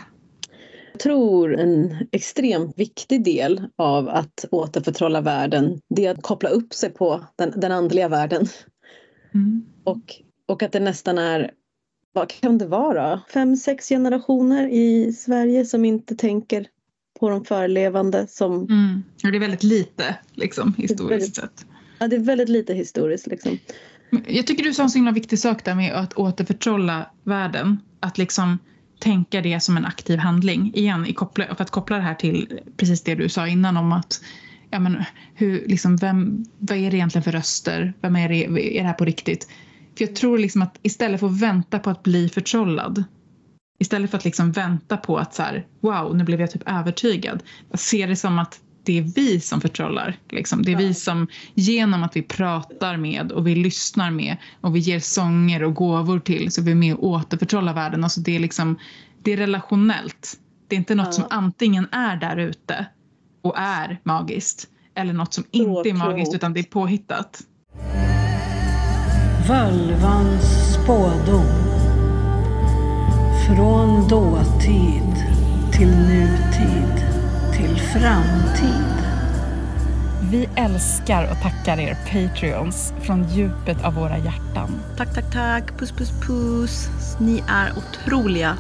Tror en extremt viktig del av att återförtrolla världen det är att koppla upp sig på den, den andliga världen. Mm. Och, och att det nästan är vad kan det vara? Fem, sex generationer i Sverige som inte tänker på de förelevande som... Mm. Det är väldigt lite liksom, historiskt väldigt, sett. Ja, det är väldigt lite historiskt. Liksom. Jag tycker du sa en så himla viktig sak där med att återförtrolla världen. Att liksom tänka det som en aktiv handling. Igen, i koppla, för att koppla det här till precis det du sa innan om att ja, men, hur, liksom, vem, vad är det egentligen för röster? Vem är det, är det här på riktigt? För jag tror liksom att istället för att vänta på att bli förtrollad Istället för att liksom vänta på att så här, wow, nu blev jag typ övertygad. Jag ser det som att det är vi som förtrollar. Liksom. Det är vi som genom att vi pratar med och vi lyssnar med och vi ger sånger och gåvor till så vi är med och återförtrollar världen. Alltså det, är liksom, det är relationellt. Det är inte något ja. som antingen är där ute och är magiskt eller något som inte är magiskt utan det är påhittat. Völvans spådom från dåtid till nutid till framtid. Vi älskar och tackar er Patreons från djupet av våra hjärtan. Tack, tack, tack. Puss, puss, puss. Ni är otroliga.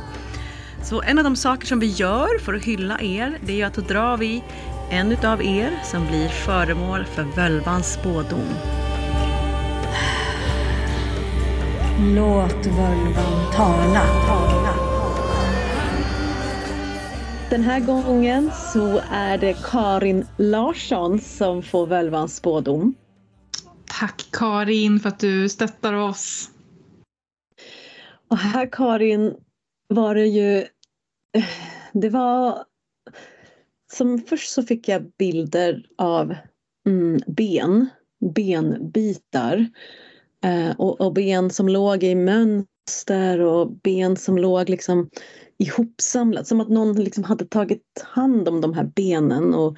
Så en av de saker som vi gör för att hylla er, det är ju att då drar vi en utav er som blir föremål för völvans spådom. Låt völvan tala. tala. Den här gången så är det Karin Larsson som får völvans spådom. Tack Karin för att du stöttar oss. Och här Karin var det ju, det var som först så fick jag bilder av mm, ben, benbitar eh, och, och, ben som låg i mönster och ben som låg liksom ihopsamlat. Som att någon liksom hade tagit hand om de här benen och,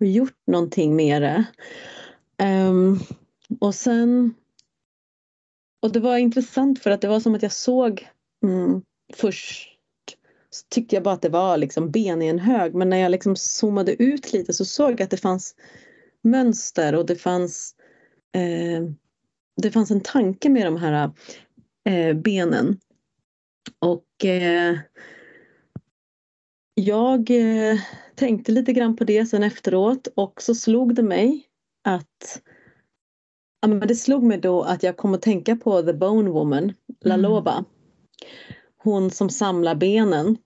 och gjort någonting med det. Um, och sen... Och det var intressant för att det var som att jag såg mm, först tyckte jag bara att det var liksom ben i en hög men när jag liksom zoomade ut lite så såg jag att det fanns mönster och det fanns eh, det fanns en tanke med de här eh, benen. Och eh, jag eh, tänkte lite grann på det sen efteråt och så slog det mig att ja, men det slog mig då att jag kom att tänka på The Bone Woman, La Mm. Hon som samlar benen.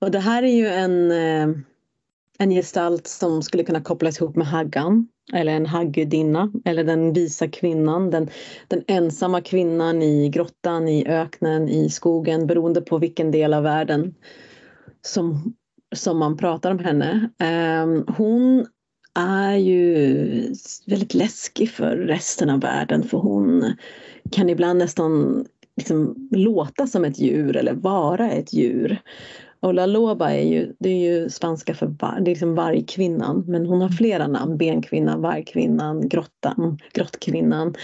Och det här är ju en, eh, en gestalt som skulle kunna kopplas ihop med Haggan eller en haggudinna eller den visa kvinnan, den, den ensamma kvinnan i grottan, i öknen, i skogen beroende på vilken del av världen som, som man pratar om henne. Ehm, hon är ju väldigt läskig för resten av världen för hon kan ibland nästan liksom låta som ett djur eller vara ett djur. Och La Loba är ju, det är ju spanska för var, det är liksom vargkvinnan men hon har flera namn. Benkvinnan, vargkvinnan, grottan, grottkvinnan,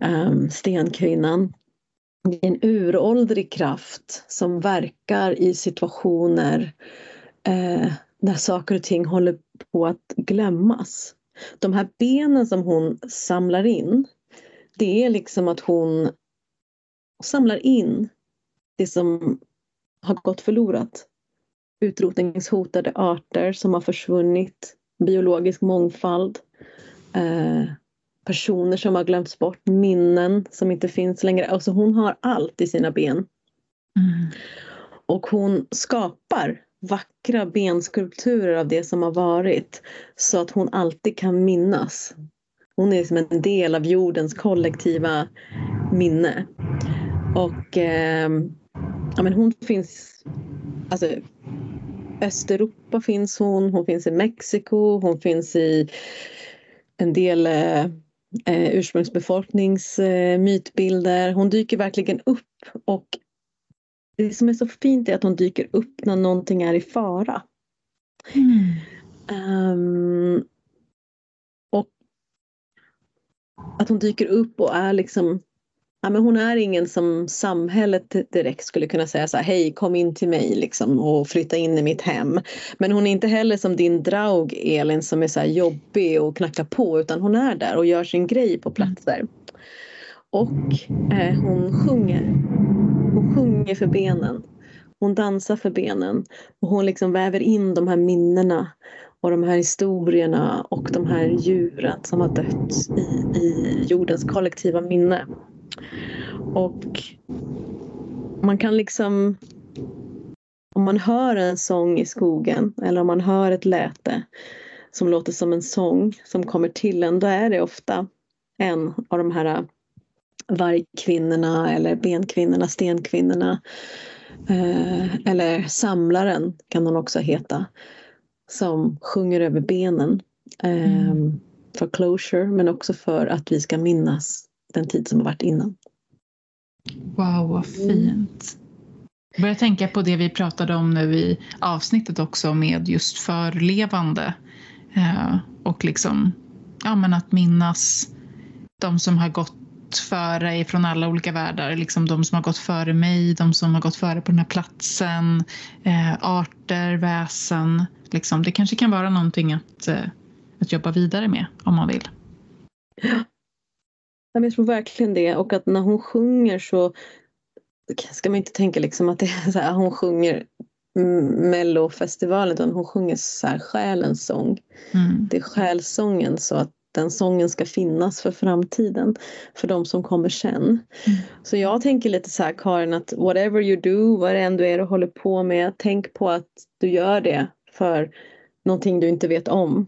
um, stenkvinnan. Det är en uråldrig kraft som verkar i situationer eh, där saker och ting håller på att glömmas. De här benen som hon samlar in, det är liksom att hon samlar in det som har gått förlorat. Utrotningshotade arter som har försvunnit, biologisk mångfald, eh, personer som har glömts bort, minnen som inte finns längre. Alltså hon har allt i sina ben. Mm. Och hon skapar vackra benskulpturer av det som har varit så att hon alltid kan minnas. Hon är som en del av jordens kollektiva minne. Och eh, ja, men hon finns... Alltså, Östeuropa finns hon, hon finns i Mexiko, hon finns i en del eh, eh, ursprungsbefolknings eh, mytbilder. Hon dyker verkligen upp och det som är så fint är att hon dyker upp när någonting är i fara. Mm. Ehm, och att hon dyker upp och är liksom Ja, men hon är ingen som samhället direkt skulle kunna säga så här, hej kom in till mig liksom och flytta in i mitt hem. Men hon är inte heller som din draug Elin som är så här jobbig och knackar på utan hon är där och gör sin grej på platser. Och eh, hon sjunger. Hon sjunger för benen. Hon dansar för benen. Och hon liksom väver in de här minnena och de här historierna och de här djuren som har dött i, i jordens kollektiva minne. Och man kan liksom om man hör en sång i skogen eller om man hör ett läte som låter som en sång som kommer till en, då är det ofta en av de här vargkvinnorna eller benkvinnorna, stenkvinnorna. Eh, eller samlaren kan hon också heta. Som sjunger över benen. Eh, Mm. För closure men också för att vi ska minnas den tid som har varit innan. Wow, vad fint. Jag börjar tänka på det vi pratade om nu i avsnittet också med just förlevande. Eh, och liksom, ja men att minnas de som har gått före från alla olika världar. Liksom de som har gått före mig, de som har gått före på den här platsen. Eh, arter, väsen. Liksom. Det kanske kan vara någonting att, eh, att jobba vidare med om man vill. Jag tror verkligen det och att när hon sjunger så ska man inte tänka liksom att det är så här, hon sjunger mellofestivalen utan hon sjunger så här själens sång. Mm. Det är själsången så att den sången ska finnas för framtiden för de som kommer sen. Mm. Så jag tänker lite så här Karin att whatever you do, vad det än du är och håller på med, tänk på att du gör det för någonting du inte vet om.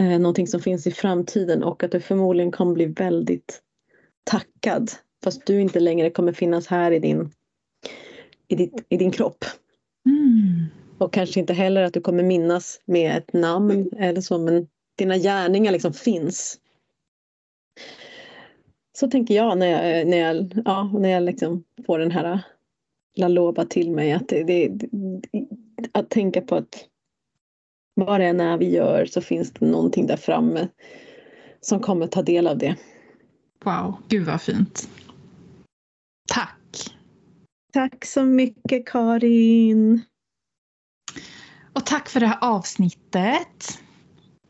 Eh, någonting som finns i framtiden och att du förmodligen kommer bli väldigt tackad fast du inte längre kommer finnas här i din, i ditt, i din kropp. Mm. Och kanske inte heller att du kommer minnas med ett namn eller så men dina gärningar liksom finns. Så tänker jag när jag, när jag, ja, när jag liksom får den här La Loba till mig. Att, det, det, att tänka på att vad det än är vi gör så finns det någonting där framme som kommer ta del av det. Wow, gud vad fint. Tack. Tack så mycket Karin. Och tack för det här avsnittet.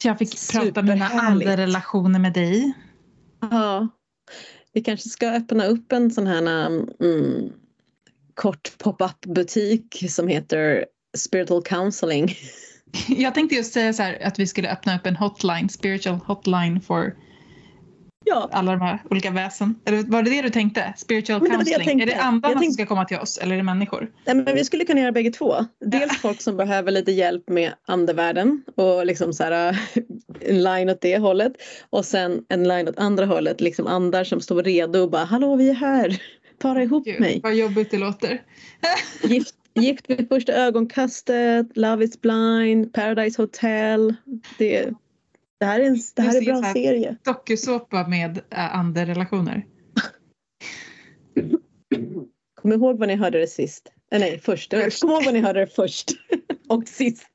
Jag fick prata om mina andra relationer med dig. Ja, vi kanske ska öppna upp en sån här mm, kort pop-up butik som heter spiritual counseling. [laughs] Jag tänkte just säga så här att vi skulle öppna upp en hotline, spiritual hotline for Ja, alla de här olika väsen. Eller var det det du tänkte? Spiritual Men det det counseling. Är tänkte. det andarna Jag som tänkte- ska komma till oss eller är det människor? Nej, men vi skulle kunna göra bägge två. Dels folk som behöver lite hjälp med andevärlden och liksom så här, [laughs] en line åt det hållet. Och sen en line åt andra hållet, liksom andar som står redo och bara hallå vi är här, [laughs] para ihop Gud, mig. vad jobbigt det låter. [laughs] Gift, gift vid första ögonkastet, Love is blind, Paradise Hotel. Det, det här är en det här är bra serie. Dokusåpa med äh, anderrelationer. [laughs] Kom ihåg vad ni hörde det sist. Eh, nej, först. Först. Kom ihåg vad ni hörde det först. [laughs] [laughs] och sist.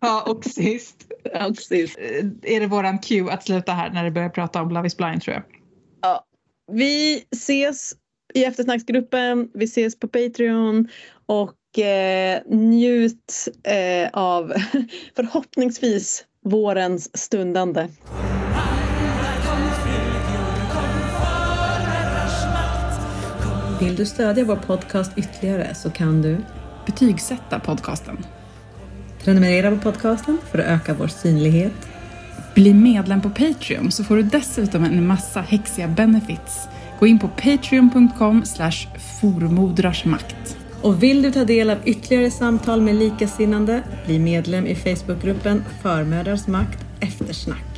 Ja, och sist Och sist. eh, är det våran cue att sluta här när det börjar prata om Love is blind tror jag. Vi ses i eftersnacksgruppen, vi ses på Patreon och eh, njut eh, av förhoppningsvis vårens stundande. Vill du stödja vår podcast ytterligare så kan du Betygsätta podcasten. prenumerera på podcasten för att öka vår synlighet. Bli medlem på Patreon så får du dessutom en massa häxiga benefits. Gå in på patreon.com slash formodrarsmakt. Och vill du ta del av ytterligare samtal med likasinnande, bli medlem i Facebookgruppen Förmödrars makt eftersnack.